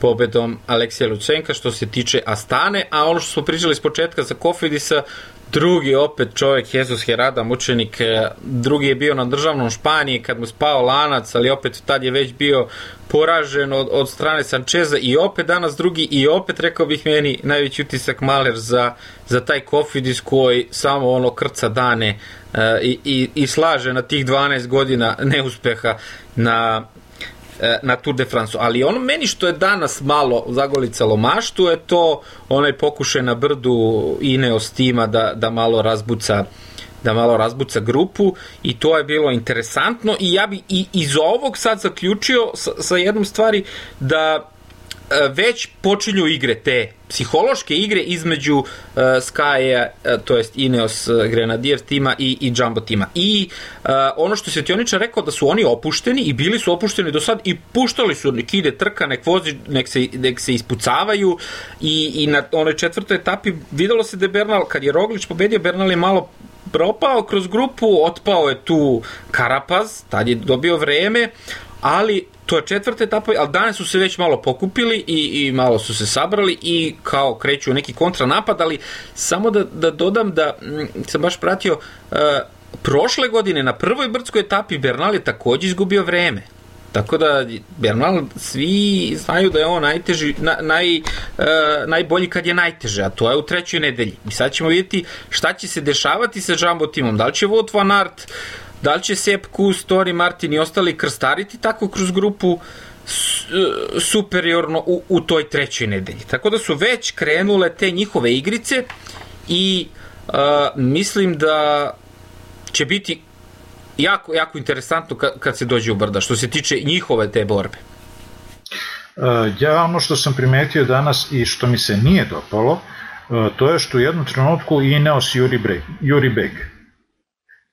pobedom Aleksija Lucenka što se tiče Astane, a ono što smo pričali s početka za Kofidisa, drugi opet čovjek, Jesus Herada, mučenik, e, drugi je bio na državnom Španiji kad mu spao lanac, ali opet tad je već bio poražen od, od strane Sančeza i opet danas drugi i opet rekao bih meni najveći utisak Maler za, za taj Kofidis koji samo ono krca dane uh, i, i, i slaže na tih 12 godina neuspeha na na Tour de France. Ali ono meni što je danas malo zagolicalo maštu je to onaj pokušaj na brdu Ineos tima da, da malo razbuca da malo razbuca grupu i to je bilo interesantno i ja bi i iz ovog sad zaključio sa, sa jednom stvari da E, već počinju igre te psihološke igre između uh, Sky, uh, to jest Ineos uh, Grenadier tima i, i Jumbo tima. I uh, ono što se Tioničar rekao da su oni opušteni i bili su opušteni do sad i puštali su nek ide trka, nek vozi, nek se, nek se ispucavaju i, i na onoj četvrtoj etapi videlo se da je Bernal, kad je Roglić pobedio, Bernal je malo propao kroz grupu, otpao je tu Karapaz, tad je dobio vreme, ali to je četvrta etapa, ali danas su se već malo pokupili i, i malo su se sabrali i kao kreću neki kontranapad, ali samo da, da dodam da m, mm, sam baš pratio uh, prošle godine na prvoj brdskoj etapi Bernal je takođe izgubio vreme. Tako da Bernal svi znaju da je on najteži, na, naj, uh, najbolji kad je najteže, a to je u trećoj nedelji. I sad ćemo vidjeti šta će se dešavati sa Jumbo timom. Da li će Wout van Aert Da li će Sepp Kuss, Tori Martin i ostali krstariti tako kroz grupu superiorno u, u toj trećoj nedelji. Tako da su već krenule te njihove igrice i uh, mislim da će biti jako, jako interesantno kad, kad se dođe u brda, što se tiče njihove te borbe. Ja ono što sam primetio danas i što mi se nije dopalo, to je što u jednom trenutku Ineos Juri, Breg, Juri Beg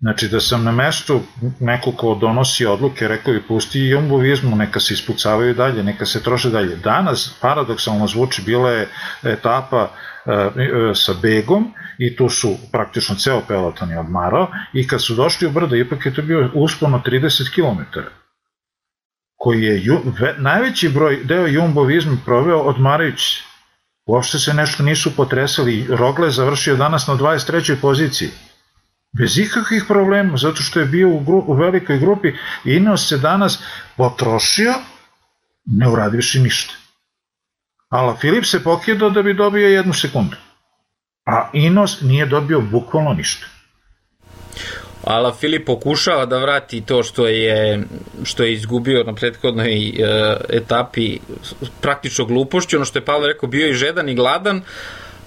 Znači da sam na mestu neko ko donosi odluke rekao i pusti i neka se ispucavaju dalje, neka se troše dalje. Danas paradoksalno zvuči bila je etapa e, e, sa Begom i tu su praktično ceo peloton je odmarao i kad su došli u brdo ipak je to bio uspono 30 km koji je ju, ve, najveći broj deo jumbovizma proveo odmarajući uopšte se nešto nisu potresali Rogle je završio danas na 23. poziciji bez ikakvih problema, zato što je bio u, gru, u velikoj grupi i Ineos se danas potrošio, ne uradivši ništa. Ala Filip se pokidao da bi dobio jednu sekundu. A Inos nije dobio bukvalno ništa. Ala Filip pokušava da vrati to što je što je izgubio na prethodnoj e, etapi praktično glupošću, ono što je Pavel rekao, bio i žedan i gladan,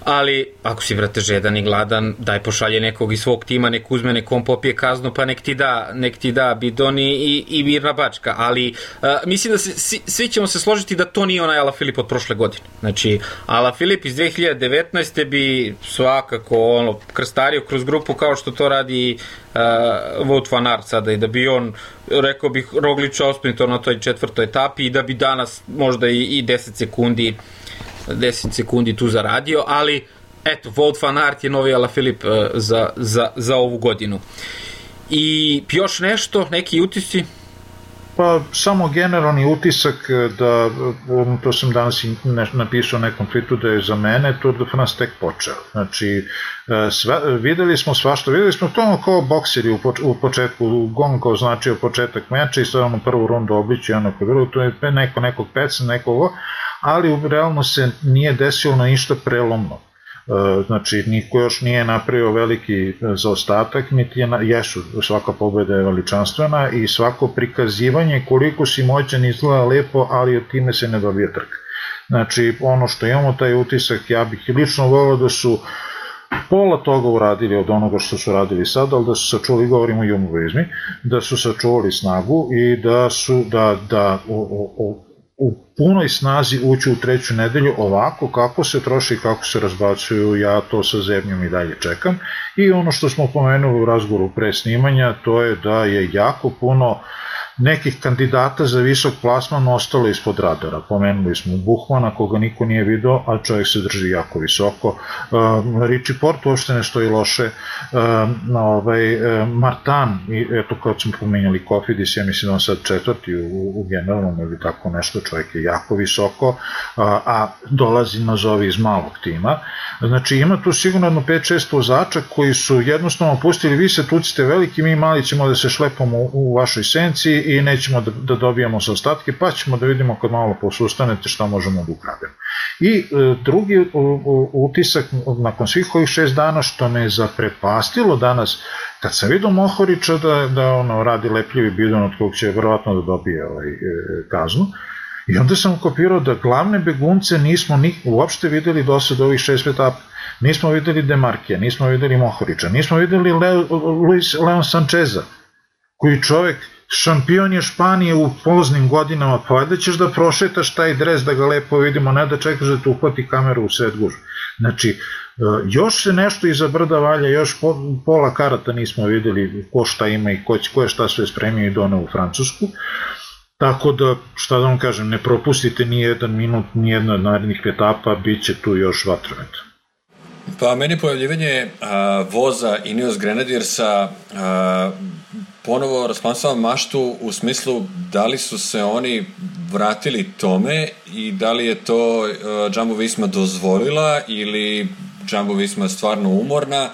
ali ako si vrate žedan i gladan, daj pošalje nekog iz svog tima, nek uzme, nekom popije kaznu, pa nek ti da, nek ti da bidon i, i, i mirna bačka, ali uh, mislim da se, svi, svi ćemo se složiti da to nije onaj Ala Filip od prošle godine. Znači, Ala Filip iz 2019. bi svakako ono, krstario kroz grupu kao što to radi uh, Wout van Aert sada i da bi on, rekao bih, Roglića osprinto na toj četvrtoj etapi i da bi danas možda i, i 10 sekundi 10 sekundi tu zaradio, ali eto, Wout van Aert je novi Alaphilippe uh, za, za, za ovu godinu. I još nešto, neki utisci? Pa samo generalni utisak da, to sam danas napisao nekom tweetu da je za mene Tour de France tek počeo. Znači, sve, videli smo svašta, videli smo to kao bokseri u, poč, u početku, gong kao značio početak meča i sad ono prvu rundu obliči, ono kao bilo, to je neko nekog peca, nekog ali realno se nije desilo na ništa prelomno. E, znači, niko još nije napravio veliki e, zaostatak, niti je, na, jesu, svaka pobeda je veličanstvena i svako prikazivanje koliko si moćan izgleda lepo, ali od time se ne dobija trka. Znači, ono što imamo, taj utisak, ja bih lično volio da su pola toga uradili od onoga što su radili sad, ali da su sačuvali, govorimo o jumovizmi, da su sačuvali snagu i da su, da, da o, o, u punoj snazi ući u treću nedelju ovako kako se troši kako se razbacuju, ja to sa zemljom i dalje čekam. I ono što smo pomenuli u razgovoru pre snimanja, to je da je jako puno uh, nekih kandidata za visok plasman ostalo ispod radara. Pomenuli smo Buhmana, koga niko nije video, a čovjek se drži jako visoko. Uh, Richie Port uopšte ne stoji loše. Uh, ovaj, uh, Martan, i eto kad smo pomenjali Kofidis, ja mislim da on sad četvrti u, u generalnom ili tako nešto, čovjek je jako visoko, uh, a dolazi nazovi iz malog tima. Znači ima tu sigurno jedno 5-6 vozača koji su jednostavno pustili, vi se tucite veliki, mi mali ćemo da se šlepamo u, u vašoj senci i nećemo da, da dobijamo sa ostatke, pa ćemo da vidimo kad malo posustanete šta možemo da ukrademo. I e, drugi u, u, utisak nakon svih ovih šest dana što me zaprepastilo danas, kad sam vidio Mohorića da, da ono, radi lepljivi bidon od kog će verovatno da dobije ovaj, e, kaznu, I onda sam kopirao da glavne begunce nismo ni, uopšte videli do sad ovih šest etapa. Nismo videli Demarkija, nismo videli Mohorića, nismo videli Leo, Luis Leon Sančeza, koji čovek šampion je Španije u poznim godinama, pa valjda ćeš da prošetaš taj dres da ga lepo vidimo, ne da čekaš da te uhvati kameru u sred gužu. Znači, e, još se nešto iza brda valja, još pola karata nismo videli ko šta ima i ko, ko je šta sve spremio i donao u Francusku. Tako da, šta da vam kažem, ne propustite ni jedan minut, ni jedna od narednih etapa, bit će tu još vatrometa. Pa meni pojavljivanje a, voza Ineos Grenadiersa a, ponovo rasplansava maštu u smislu da li su se oni vratili tome i da li je to uh, Jumbo Visma dozvolila ili Jumbo Visma stvarno umorna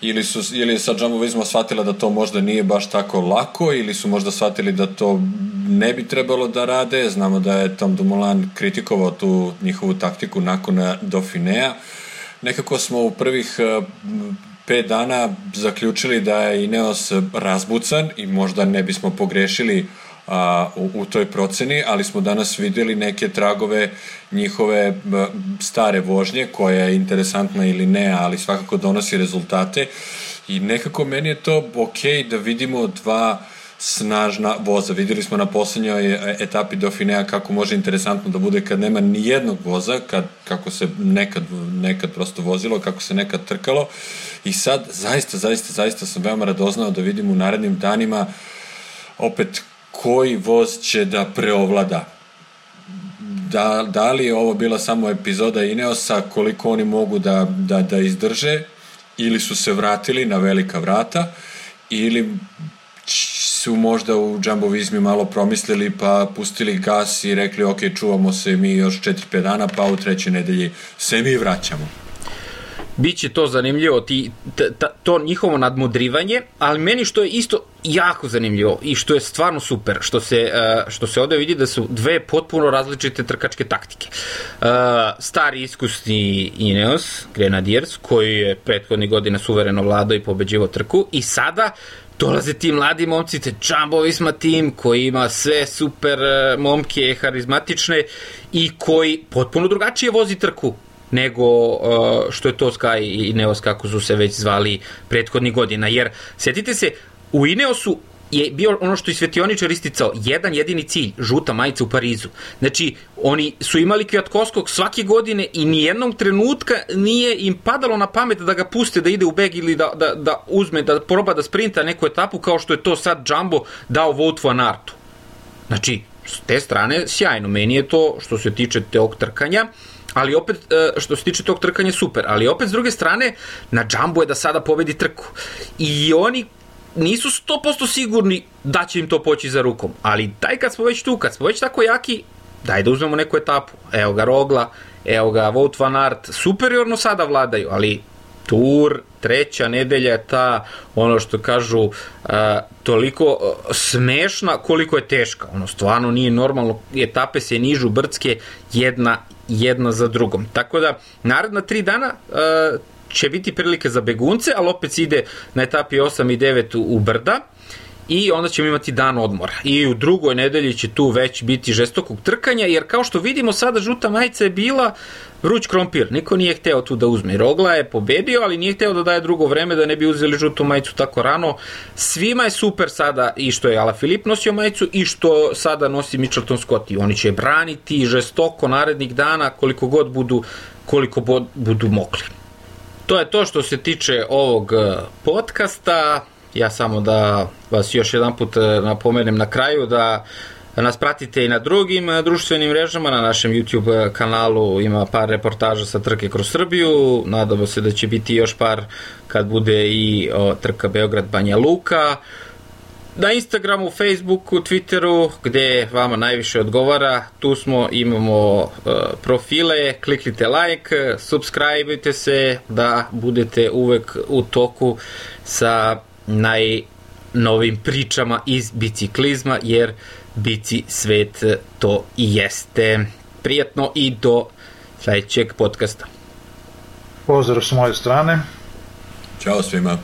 ili, su, ili je sad Jumbo Visma shvatila da to možda nije baš tako lako ili su možda shvatili da to ne bi trebalo da rade. Znamo da je Tom Dumoulin kritikovao tu njihovu taktiku nakon Dauphinea. Nekako smo u prvih uh, pet dana zaključili da je Ineos razbucan i možda ne bismo pogrešili a, u, u toj proceni, ali smo danas videli neke tragove njihove stare vožnje, koja je interesantna ili ne, ali svakako donosi rezultate. I nekako meni je to ok da vidimo dva snažna voza. Videli smo na poslednjoj e, etapi Dauphinea kako može interesantno da bude kad nema ni jednog voza, kad, kako se nekad, nekad prosto vozilo, kako se nekad trkalo. I sad, zaista, zaista, zaista sam veoma radoznao da vidim u narednim danima opet koji voz će da preovlada. Da, da li je ovo bila samo epizoda Ineosa, koliko oni mogu da, da, da izdrže, ili su se vratili na velika vrata, ili su možda u džambovizmi malo promislili pa pustili gas i rekli ok, čuvamo se mi još 4-5 dana pa u trećoj nedelji se mi vraćamo. Biće to zanimljivo, ti, t, t, to njihovo nadmudrivanje, ali meni što je isto jako zanimljivo i što je stvarno super, što se, e, što se ovde vidi da su dve potpuno različite trkačke taktike. E, stari iskusni Ineos, Grenadiers, koji je prethodnih godina suvereno vladao i pobeđivo trku i sada dolaze ti mladi momci, te Jumbo Visma tim koji ima sve super e, momke, harizmatične i koji potpuno drugačije vozi trku nego uh, što je to Sky i Neos kako su se već zvali prethodnih godina. Jer, sjetite se, u Ineosu je bio ono što je svetioničar isticao, jedan jedini cilj, žuta majica u Parizu. Znači, oni su imali Kviatkoskog svake godine i nijednog trenutka nije im padalo na pamet da ga puste da ide u beg ili da, da, da uzme, da proba da sprinta neku etapu kao što je to sad Jumbo dao Wout van Artu. Znači, s te strane, sjajno. Meni je to, što se tiče teog trkanja, ali opet, e, što se tiče tog trkanja, super. Ali opet, s druge strane, na Jumbo je da sada pobedi trku. I oni nisu 100% sigurni da će im to poći za rukom, ali daj kad smo već tu, kad smo već tako jaki, daj da uzmemo neku etapu. Evo ga Rogla, evo ga Wout van Aert, superiorno sada vladaju, ali tur, treća nedelja je ta, ono što kažu, uh, toliko uh, smešna koliko je teška. Ono, stvarno nije normalno, etape se nižu brdske jedna, jedna za drugom. Tako da, naredna tri dana, uh, će biti prilike za begunce, ali opet ide na etapi 8 i 9 u Brda i onda ćemo imati dan odmora. I u drugoj nedelji će tu već biti žestokog trkanja, jer kao što vidimo sada žuta majica je bila vruć krompir. Niko nije hteo tu da uzme. Rogla je pobedio, ali nije hteo da daje drugo vreme da ne bi uzeli žutu majicu tako rano. Svima je super sada i što je Ala Filip nosio majicu i što sada nosi Mitchelton Scott. I oni će braniti žestoko narednih dana koliko god budu koliko budu mogli. To je to što se tiče ovog e, podcasta. Ja samo da vas još jedan put e, napomenem na kraju da nas pratite i na drugim e, društvenim mrežama, na našem YouTube kanalu ima par reportaža sa trke kroz Srbiju, nadamo se da će biti još par kad bude i o, trka Beograd Banja Luka na Instagramu, Facebooku, Twitteru, gde vama najviše odgovara, tu smo, imamo uh, profile, kliknite like, subscribeujte se da budete uvek u toku sa najnovim pričama iz biciklizma, jer bici svet to i jeste. Prijatno i do sledećeg podcasta. Pozdrav s moje strane. Ćao svima.